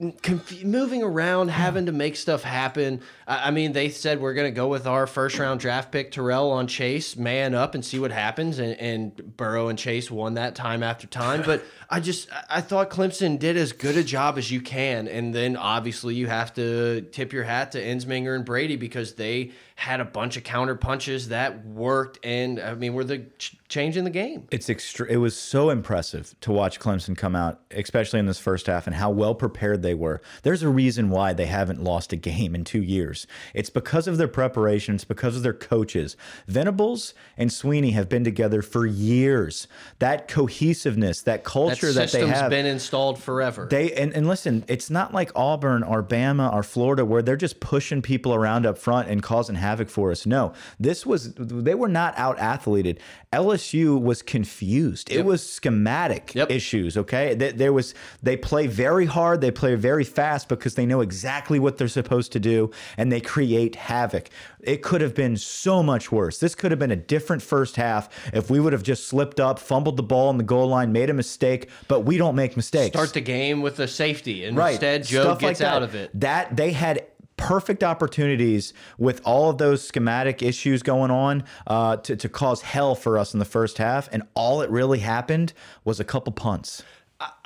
moving around, having to make stuff happen. I, I mean, they said we're going to go with our first round draft pick Terrell on Chase, man up and see what happens. And, and Burrow and Chase won that time after time. But I just I- thought Clemson did as good a job as you can. And then obviously you have to tip your hat to Ensminger and Brady because they had a bunch of counter punches that worked. And I mean, were the ch- changing the game. It's extra. It was so impressive to watch Clemson come out, especially in this first half, and how well prepared they were. There's a reason why they haven't lost a game in two years. It's because of their preparation. It's because of their coaches. Venables and Swinney have been together for years. That cohesiveness, that That culture that, they system's have. been installed forever. They and, and listen, it's not like Auburn or Bama or Florida where they're just pushing people around up front and causing havoc for us. No, this was they were not out athleted. LSU was confused. It was schematic Yep. issues. Okay, there was they play very hard. They play very fast because they know exactly what they're supposed to do, and they create havoc. It could have been so much worse. This could have been a different first half if we would have just slipped up, fumbled the ball on the goal line, made a mistake. But we don't make mistakes Start the game with a safety, and right. instead Joe Stuff gets like out of it. That they had perfect opportunities with all of those schematic issues going on uh, to, to cause hell for us in the first half, and all it really happened was a couple punts.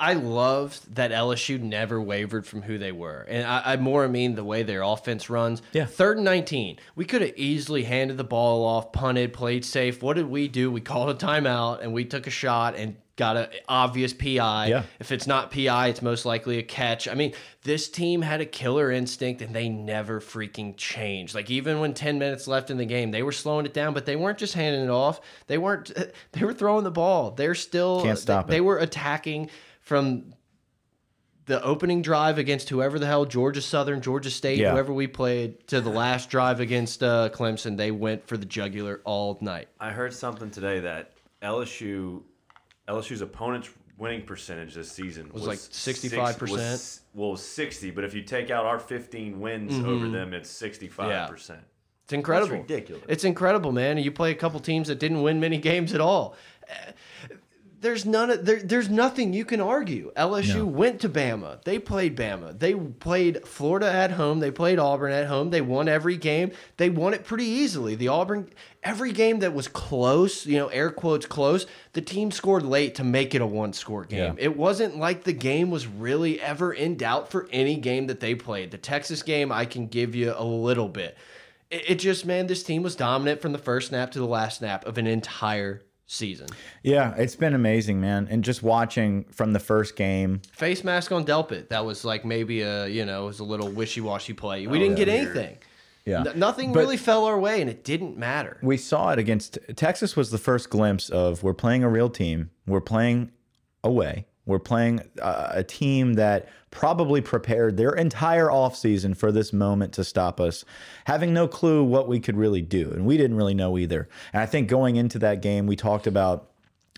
I loved that LSU never wavered from who they were. And I, I more mean the way their offense runs. Yeah. Third and 19. We could have easily handed the ball off, punted, played safe. What did we do? We called a timeout and we took a shot and got an obvious PI. Yeah. If it's not PI, it's most likely a catch. I mean, this team had a killer instinct and they never freaking changed. Like even when 10 minutes left in the game, they were slowing it down, but they weren't just handing it off. They weren't they were throwing the ball. They're still Can't stop they, it. they were attacking from the opening drive against whoever the hell Georgia Southern, Georgia State, Yeah. whoever we played, to the last drive against uh, Clemson, they went for the jugular all night. I heard something today that LSU LSU's opponent's winning percentage this season was, like 65%? was- well, 60, but if you take out our 15 wins over them, it's 65%. It's incredible. ridiculous. It's incredible, man. And you play a couple teams that didn't win many games at all. There's none. Of, there, there's nothing you can argue. LSU went to Bama. They played Bama. They played Florida at home. They played Auburn at home. They won every game. They won it pretty easily. The Auburn, every game that was close, you know, air quotes close, the team scored late to make it a one score game. Yeah. It wasn't like the game was really ever in doubt for any game that they played. The Texas game, I can give you a little bit. It, it just, man, this team was dominant from the first snap to the last snap of an entire season. Yeah, it's been amazing, man. And just watching from the first game, Face mask on Delpit, that was like maybe a, you know, it was a little wishy washy play. We didn't get anything. yeah, N- nothing But- really fell our way, and it didn't matter. we saw it against Texas was the first glimpse of we're playing a real team. We're playing away. We're playing uh, a team that probably prepared their entire offseason for this moment to stop us, having no clue what we could really do. And we didn't really know either. And I think going into that game, we talked about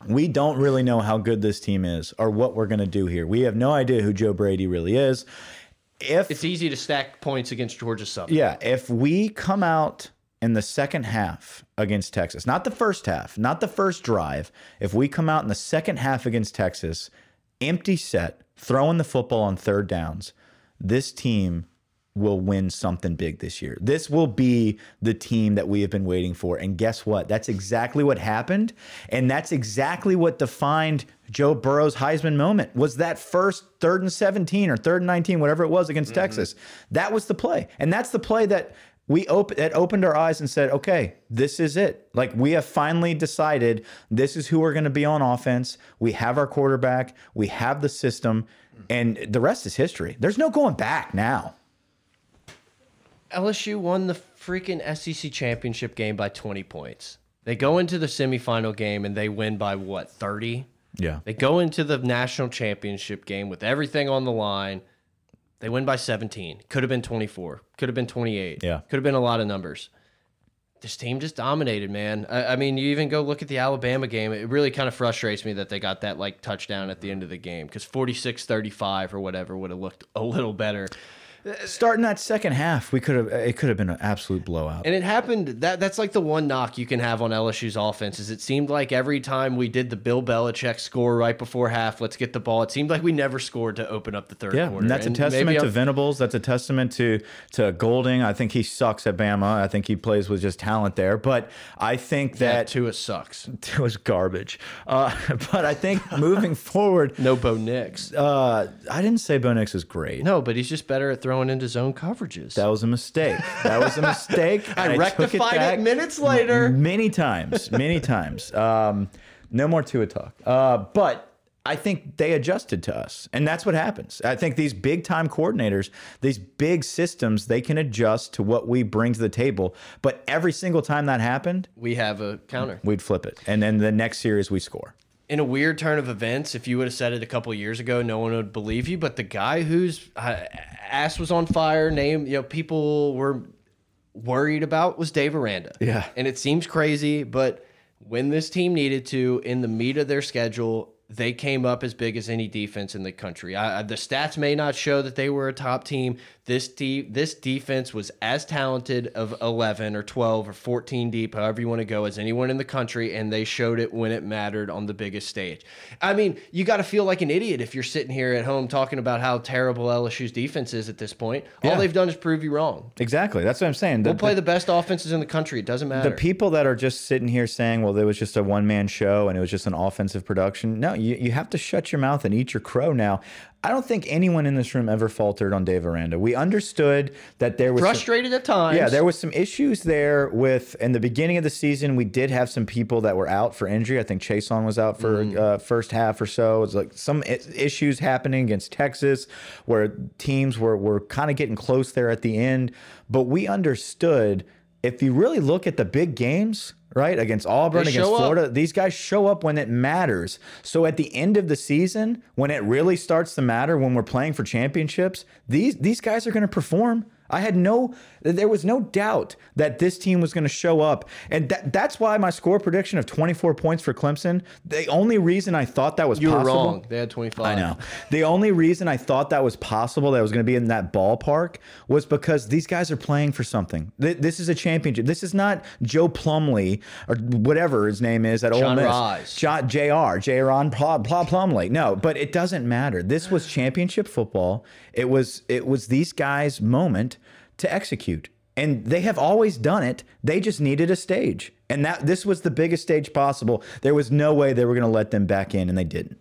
we don't really know how good this team is or what we're going to do here. We have no idea who Joe Brady really is. If It's easy to stack points against Georgia Southern. yeah, if we come out in the second half against Texas, not the first half, not the first drive, if we come out in the second half against Texas, empty set, throwing the football on third downs, this team will win something big this year. This will be the team that we have been waiting for. And guess what? That's exactly what happened. And that's exactly what defined Joe Burrow's Heisman moment was that first third and 17 or third and 19, whatever it was against mm-hmm. Texas. That was the play. And that's the play that we opened that opened our eyes and said, okay, this is it. Like we have finally decided this is who we're going to be on offense. We have our quarterback, we have the system, and the rest is history. There's no going back now. LSU won the freaking SEC championship game by 20 points. They go into the semifinal game and they win by what, 30? Yeah. They go into the national championship game with everything on the line. They win by 17. Could have been 24. Could have been 28. Yeah. Could have been a lot of numbers. This team just dominated, man. I, I mean, you even go look at the Alabama game. It really kind of frustrates me that they got that like touchdown at the end of the game because 46 35 or whatever would have looked a little better. Starting that second half, we could have it could have been an absolute blowout. And it happened that that's like the one knock you can have on LSU's offense is it seemed like every time we did the Bill Belichick score right before half, let's get the ball. It seemed like we never scored to open up the third Yeah, quarter. and that's a testament to Venables. That's a testament to to Golding. I think he sucks at Bama. I think he plays with just talent there. But I think that that Tua sucks. it was garbage. Uh, but I think moving forward, No Bo Nix. uh, I didn't say Bo Nix is great. No, but he's just better at throwing throwing into zone coverages. That was a mistake. That was a mistake. I, rectified it, back minutes later. many times, many times. Um, no more Tua talk. Uh, but I think they adjusted to us, and that's what happens. I think these big time coordinators, these big systems, they can adjust to what we bring to the table. But every single time that happened, We have a counter. we'd flip it, and then the next series we score. In a weird turn of events, if you would have said it a couple years ago, no one would believe you. But the guy whose uh, ass was on fire, name you know, people were worried about was Dave Aranda. Yeah. and it seems crazy, but when this team needed to, in the meat of their schedule, they came up as big as any defense in the country. I, I- the stats may not show that they were a top team. This de this defense was as talented of 11 or 12 or 14 deep, however you want to go, as anyone in the country, and they showed it when it mattered on the biggest stage. I mean, you got to feel like an idiot if you're sitting here at home talking about how terrible LSU's defense is at this point. All they've done is prove you wrong. Exactly. That's what I'm saying. The- We'll play the best offenses in the country. It doesn't matter. the people that are just sitting here saying, well, there was just a one man show and it was just an offensive production. No, you, you have to shut your mouth and eat your crow now. I don't think anyone in this room ever faltered on Dave Aranda. We understood that there was some- Frustrated at times. yeah, there was some issues there with in the beginning of the season. We did have some people that were out for injury. I think Chaisson was out for uh, first half or so. It's like some issues happening against Texas, where teams were were kind of getting close there at the end. But we understood if you really look at the big games, right, against Auburn, They against show up. Florida, these guys show up when it matters. So at the end of the season, when it really starts to matter, when we're playing for championships, these these guys are going to perform. I had no, there was no doubt that this team was going to show up, and that, that's why my score prediction of 24 points for Clemson. The only reason I thought that was you were possible, wrong. They had 25. I know. The only reason I thought that was possible, that I was going to be in that ballpark, was because these guys are playing for something. This is a championship. This is not Joe Plumlee or whatever his name is at Ole John Miss. Rise. John, Jr. Pla Plumlee. No, but it doesn't matter. This was championship football. It was it was these guys' moment to execute. And they have always done it. They just needed a stage. And that this was the biggest stage possible. There was no way they were going to let them back in and they didn't.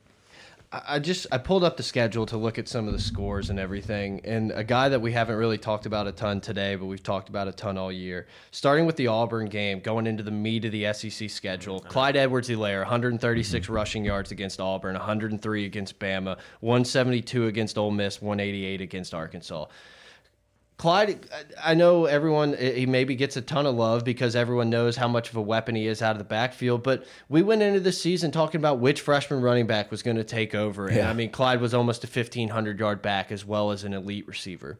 I just I pulled up the schedule to look at some of the scores and everything, and a guy that we haven't really talked about a ton today, but we've talked about a ton all year. Starting with the Auburn game, going into the meat of the SEC schedule, Clyde Edwards-Helaire, 136 mm-hmm. rushing yards against Auburn, 103 against Bama, 172 against Ole Miss, 188 against Arkansas. Clyde, I know everyone, he maybe gets a ton of love because everyone knows how much of a weapon he is out of the backfield. But we went into this season talking about which freshman running back was going to take over. And Yeah. I mean, Clyde was almost a 1,500 yard back as well as an elite receiver.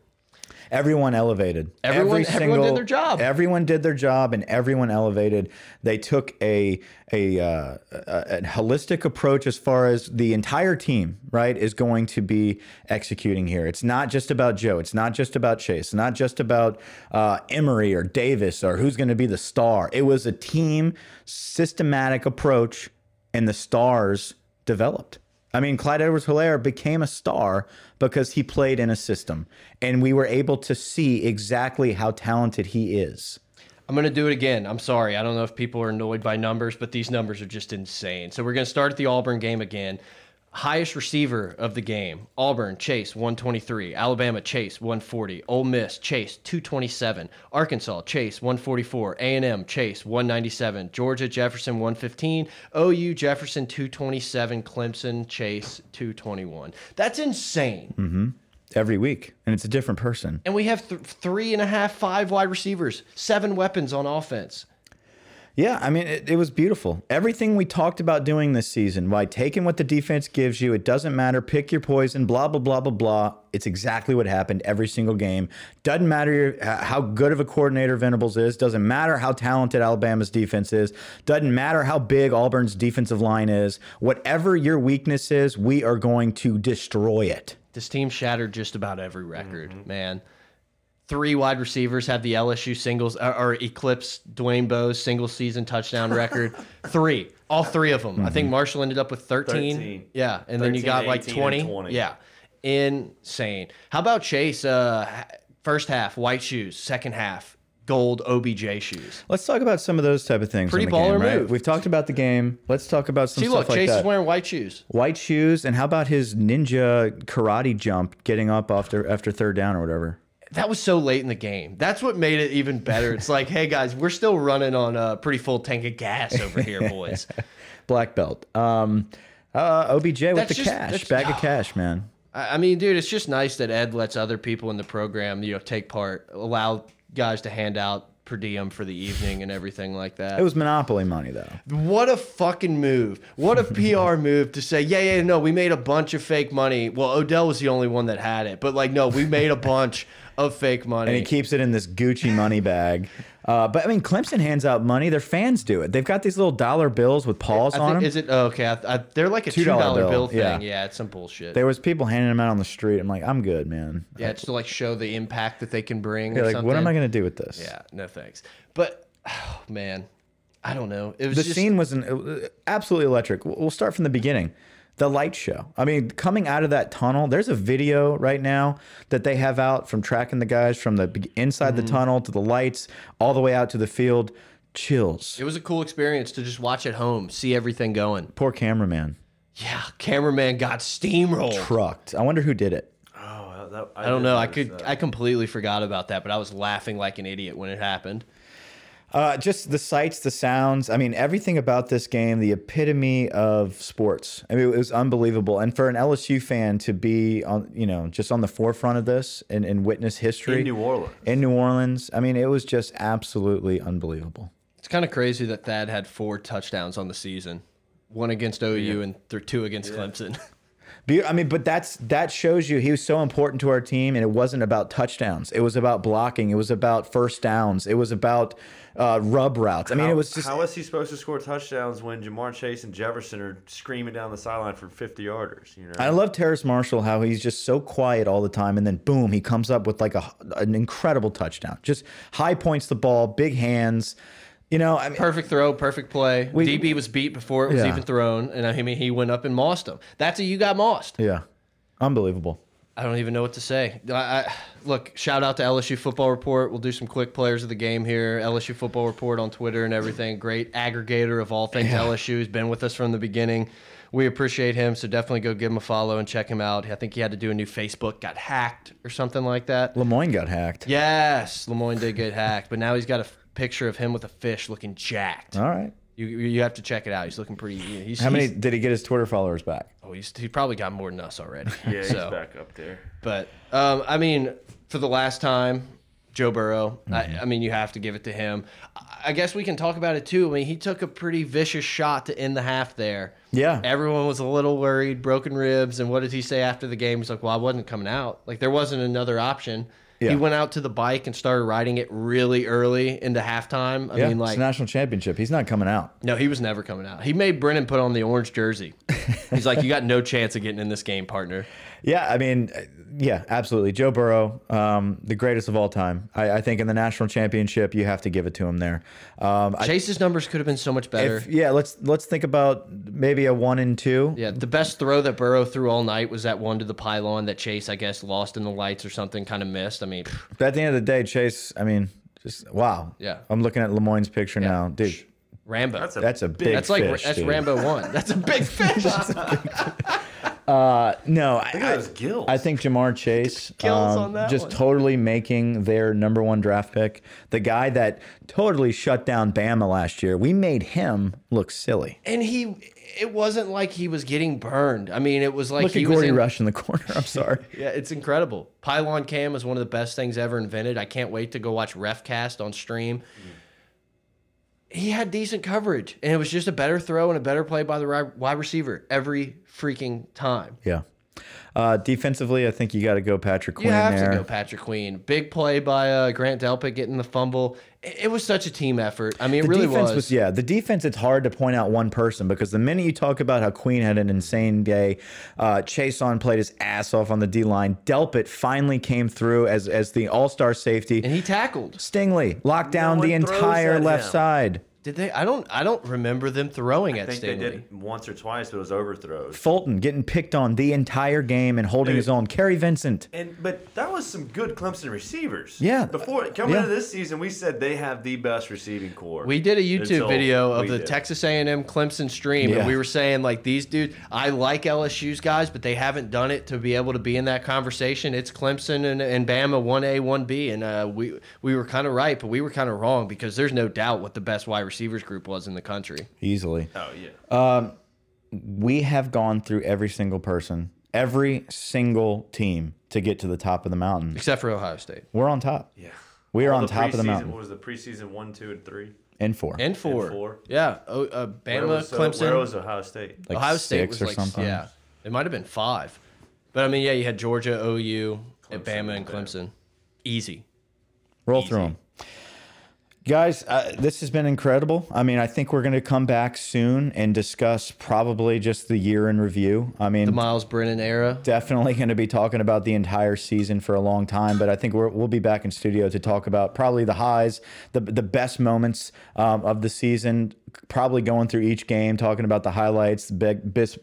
Everyone elevated. Everyone- Every everyone did their job. Everyone did their job, and everyone elevated. They took a a, uh, a, a holistic approach as far as the entire team, right, is going to be executing here. It's not just about Joe. It's not just about Chase. It's not just about uh, Emery or Davis or who's going to be the star. It was a team systematic approach, and the stars developed. I mean, Clyde Edwards Helaire became a star because he played in a system, and we were able to see exactly how talented he is. I'm going to do it again. I'm sorry. I don't know if people are annoyed by numbers, but these numbers are just insane. So we're going to start at the Auburn game again. Highest receiver of the game Auburn, Chase, 123. Alabama, Chase, 140. Ole Miss, Chase, 227. Arkansas, Chase, 144. A&M, Chase, 197. Georgia, Jefferson, 115. OU, Jefferson, 227. Clemson, Chase, 221. That's insane. Mm-hmm. Every week, and it's a different person. And we have th three and a half, five wide receivers, seven weapons on offense. Yeah, I mean, it, it was beautiful. Everything we talked about doing this season, by taking what the defense gives you, it doesn't matter, pick your poison, blah, blah, blah, blah, blah. It's exactly what happened every single game. Doesn't matter how good of a coordinator Venables is, doesn't matter how talented Alabama's defense is, doesn't matter how big Auburn's defensive line is. Whatever your weakness is, we are going to destroy it. This team shattered just about every record, mm-hmm. man. Three wide receivers have the LSU singles or, or eclipse Dwayne Bowe's single season touchdown record. three, all three of them. I think Marshall ended up with 13. 13. Yeah, and then you got like 20. and 20. Yeah, insane. How about Chase? Uh, first half white shoes, second half gold OBJ shoes. Let's talk about some of those type of things. Pretty in the game, baller right? move. We've talked about the game. Let's talk about some See, stuff look, like Chase that. is wearing white shoes. White shoes, and how about his ninja karate jump getting up after after third down or whatever? That was so late in the game. That's what made it even better. It's like, hey guys, we're still running on a pretty full tank of gas over here, boys. Black belt. Um, uh, OBJ with That's the just- cash, bag of cash, man. I I mean, dude, it's just nice that Ed lets other people in the program, you know, take part, allow guys to hand out per diem for the evening and everything like that. It was monopoly money though. What a fucking move. What a PR move to say, yeah, yeah, no, we made a bunch of fake money. Well, Odell was the only one that had it. But, like, no, we made a bunch of fake money. And he keeps it in this Gucci money bag. Uh, but I mean, Clemson hands out money. Their fans do it. They've got these little dollar bills with paws I on think, them. is it oh, okay? I, I, they're like a $2 bill, bill, thing. yeah. Yeah. it's some bullshit. there was people handing them out on the street. I'm like, I'm good, man. yeah, it's to like show the impact that they can bring. Like, something. what am I gonna do with this? Yeah, no thanks. But oh, man, I don't know. It was the just, scene was an, uh, absolutely electric. We'll start from the beginning. The light show. I mean, coming out of that tunnel, there's a video right now that they have out from tracking the guys from the inside Mm-hmm. the tunnel to the lights, all the way out to the field. Chills. It was a cool experience to just watch at home, see everything going. Poor cameraman. Yeah, cameraman got steamrolled. Trucked. I wonder who did it. Oh, that, I don't know. I could. that. I completely forgot about that, but I was laughing like an idiot when it happened. Uh, just the sights, the sounds. I mean, everything about this game, the epitome of sports. I mean, it was unbelievable. And for an LSU fan to be on, you know, just on the forefront of this and, and witness history in New Orleans. in New Orleans, I mean, it was just absolutely unbelievable. It's kind of crazy that Thad had four touchdowns on the season, one against OU and th two against Clemson. Be- I mean, but that's that shows you he was so important to our team, and it wasn't about touchdowns. It was about blocking. It was about first downs. It was about uh, rub routes. I mean, How- it was just how is he supposed to score touchdowns when Ja'Marr Chase and Jefferson are screaming down the sideline for 50 yarders? You know, I love Terrace Marshall how he's just so quiet all the time, and then boom, he comes up with like a an incredible touchdown. Just high points the ball, big hands. You know, I mean, perfect throw, perfect play. We- DB was beat before it was Yeah. even thrown, and I mean he went up and mossed him. That's a you got mossed. yeah, unbelievable. I don't even know what to say. I, I, look, shout out to LSU Football Report. We'll do some quick players of the game here. LSU Football Report on Twitter and everything. Great aggregator of all things LSU. He's been with us from the beginning. We appreciate him, so definitely go give him a follow and check him out. I think he had to do a new Facebook, got hacked or something like that. Lemoyne got hacked. Yes, Lemoyne did get hacked, but now he's got a picture of him with a fish looking jacked. All right. You you have to check it out. He's looking pretty. He's, How many he's- did he get his Twitter followers back? oh, he's he probably got more than us already. yeah, he's so. back up there. But um, I mean, for the last time, Joe Burrow. Mm-hmm. I, I mean, you have to give it to him. I- I guess we can talk about it too. I mean, he took a pretty vicious shot to end the half there. Yeah. Everyone was a little worried, broken ribs, and what did he say after the game? He's like, "Well, I wasn't coming out. Like there wasn't another option." Yeah. He went out to the bike and started riding it really early into halftime. I yeah, mean, it's like a national championship. He's not coming out. no, he was never coming out. He made Brennan put on the orange jersey. He's like, "You got no chance of getting in this game, partner." Yeah, I mean, yeah, absolutely. Joe Burrow, um, the greatest of all time. I, I think in the national championship, you have to give it to him there. Um, I, Chase's numbers could have been so much better. if, yeah, let's let's think about maybe a one and two. Yeah, the best throw that Burrow threw all night was that one to the pylon that Chase, I guess, lost in the lights or something, kind of missed. I mean, But at the end of the day, Chase, I mean, just wow. Yeah. I'm looking at Lemoyne's picture now, dude. Rambo. That's a, That's a big. That's like fish, that's dude. Rambo one. That's a big fish. No, I, Look those gills. I think Ja'Marr Chase um, just one. totally making their number one draft pick. The guy that totally shut down Bama last year. We made him look silly. and he, it wasn't like he was getting burned. I mean, it was like Look he at was Gordy in, Rush in the corner. I'm sorry. Yeah, it's incredible. Pylon cam is one of the best things ever invented. I can't wait to go watch RefCast on stream. He had decent coverage, and it was just a better throw and a better play by the wide receiver every freaking time. yeah. Uh, defensively, I think you got to go Patrick Queen You have there. to go Patrick Queen. Big play by uh, Grant Delpit getting the fumble. It, it was such a team effort. I mean, it The really defense was. was. yeah. The defense, it's hard to point out one person because the minute you talk about how Queen had an insane day, uh, Chaisson played his ass off on the D line. Delpit finally came through as as the All Star safety. And he tackled. Stingley locked down one the entire left him. side. Did they? I don't. I don't remember them throwing I at think Stingley. they did once or twice, but it was overthrows. Fulton getting picked on the entire game and holding Dude. his own. Kary Vincent. And but that was some good Clemson receivers. Yeah. Before coming Yeah. into this season, we said they have the best receiving core. We did a YouTube video of the did. Texas A&M Clemson stream, Yeah. and we were saying like these dudes. I like LSU's guys, but they haven't done it to be able to be in that conversation. It's Clemson and, and Bama one A one B, and uh, we we were kind of right, but we were kind of wrong because there's no doubt what the best wide receivers group was in the country. Easily. Oh yeah. We have gone through every single person, every single team to get to the top of the mountain. Except for Ohio State We're on top. yeah. We are All on top of the mountain. What was the preseason one, two, and three? And four. and four. four. Yeah, oh, uh, Where Bama, was, uh, Clemson. where was Ohio State? like Ohio State six was or like something. yeah, it might have been five, but I mean yeah, you had Georgia, OU, Clemson, Bama and Bama. Clemson. Easy. Roll Easy. through them. Guys, uh, this has been incredible. I mean, I think we're going to come back soon and discuss probably just the year in review. I mean, The Myles Brennan era. definitely going to be talking about the entire season for a long time, but I think we're, we'll be back in studio to talk about probably the highs, the the best moments um, of the season. Probably going through each game, talking about the highlights, the big, best,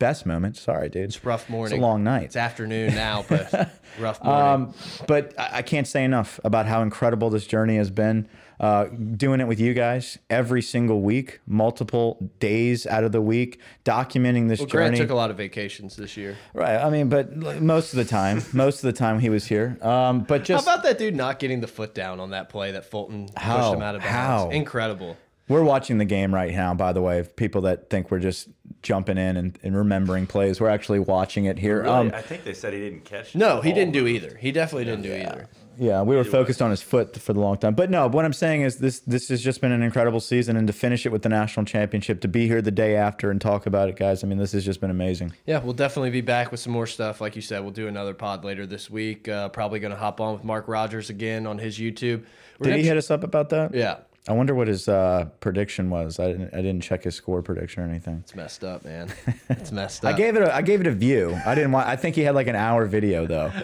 best moment. Sorry, dude. It's a rough morning. It's a long night. It's afternoon now, but rough morning. Um, but I, I can't say enough about how incredible this journey has been. Uh, doing it with you guys every single week, multiple days out of the week, documenting this well, Grant journey. took a lot of vacations this year. right. I mean, but most of the time, most of the time he was here. Um, but How about that dude not getting the foot down on that play that Fulton How? pushed him out of bounds? How? Incredible. We're watching the game right now. By the way, people that think we're just jumping in and, and remembering plays, we're actually watching it here. Really? Um, I think they said he didn't catch. No, he didn't do either. He definitely didn't do either. Yeah, we were focused on his foot for the long time. But no, what I'm saying is this this has just been an incredible season and to finish it with the national championship, to be here the day after and talk about it, guys. I mean, this has just been amazing. Yeah, we'll definitely be back with some more stuff. Like you said, we'll do another pod later this week. Uh, probably going to hop on with Mark Rogers again on his YouTube. We're Did he hit us up about that? Yeah, I wonder what his uh, prediction was. I didn't I didn't check his score prediction or anything. it's messed up, man. It's messed up. I gave it a I gave it a view. I didn't want I think he had like an hour video though.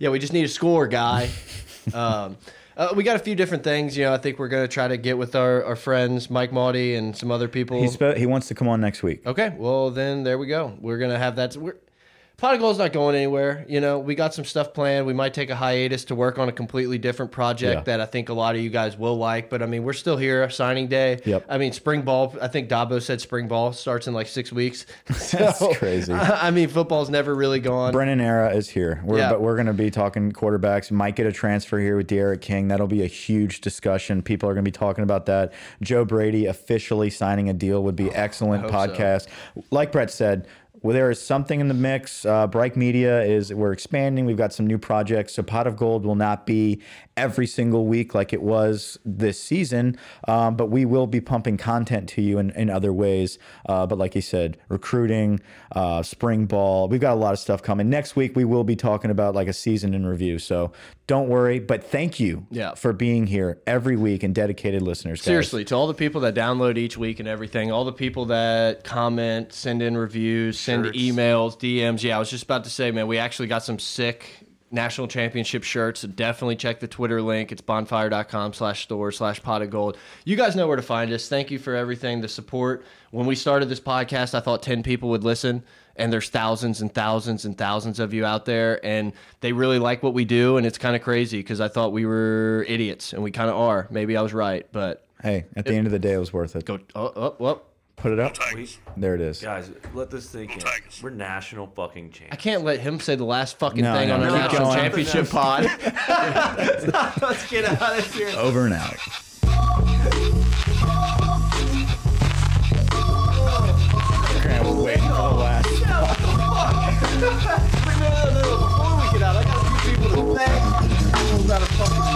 Yeah, we just need a score, guy. um, uh, we got a few different things. You know, I think we're going to try to get with our, our friends, Mike Maudie and some other people. He he wants to come on next week. Okay, well then there we go. We're gonna have that. We're, Pot of Gold's not going anywhere. You know, we got some stuff planned. We might take a hiatus to work on a completely different project Yeah. that I think a lot of you guys will like. But I mean, we're still here. Signing day. Yep. I mean, spring ball. I think Dabo said spring ball starts in like six weeks. That's crazy. I mean, football's never really gone. Brennan era is here. We're, Yeah. But we're going to be talking quarterbacks. Might get a transfer here with Derek King. That'll be a huge discussion. People are going to be talking about that. Joe Brady officially signing a deal would be oh, excellent Oh, so. podcast. Like Brett said, well, there is something in the mix. Uh, Bright Media is we're expanding. We've got some new projects. So Pot of Gold will not be every single week like it was this season, um, but we will be pumping content to you in, in other ways. Uh, but like you said, recruiting, uh, spring ball. We've got a lot of stuff coming. Next week we will be talking about like a season in review. So don't worry. But thank you Yeah. for being here every week and dedicated listeners. guys. Seriously, to all the people that download each week and everything, all the people that comment, send in reviews, send Shirts. emails, DMs. Yeah, I was just about to say, man, we actually got some sick national championship shirts. So definitely check the Twitter link. It's bonfire.com slash store slash pot of gold. You guys know where to find us. Thank you for everything, the support. When we started this podcast, I thought 10 people would listen. And there's thousands and thousands and thousands of you out there, and they really like what we do. And it's kind of crazy because I thought we were idiots, and we kind of are. Maybe I was right, but Hey, at the end of the day, it was worth it. Go oh oh oh. Put it up. There it is. Guys, let this thing in. We're national fucking champions. I can't let him say the last fucking No, thing no, on our national going. championship pod. Let's get out of here. Over and out. Not a fucking.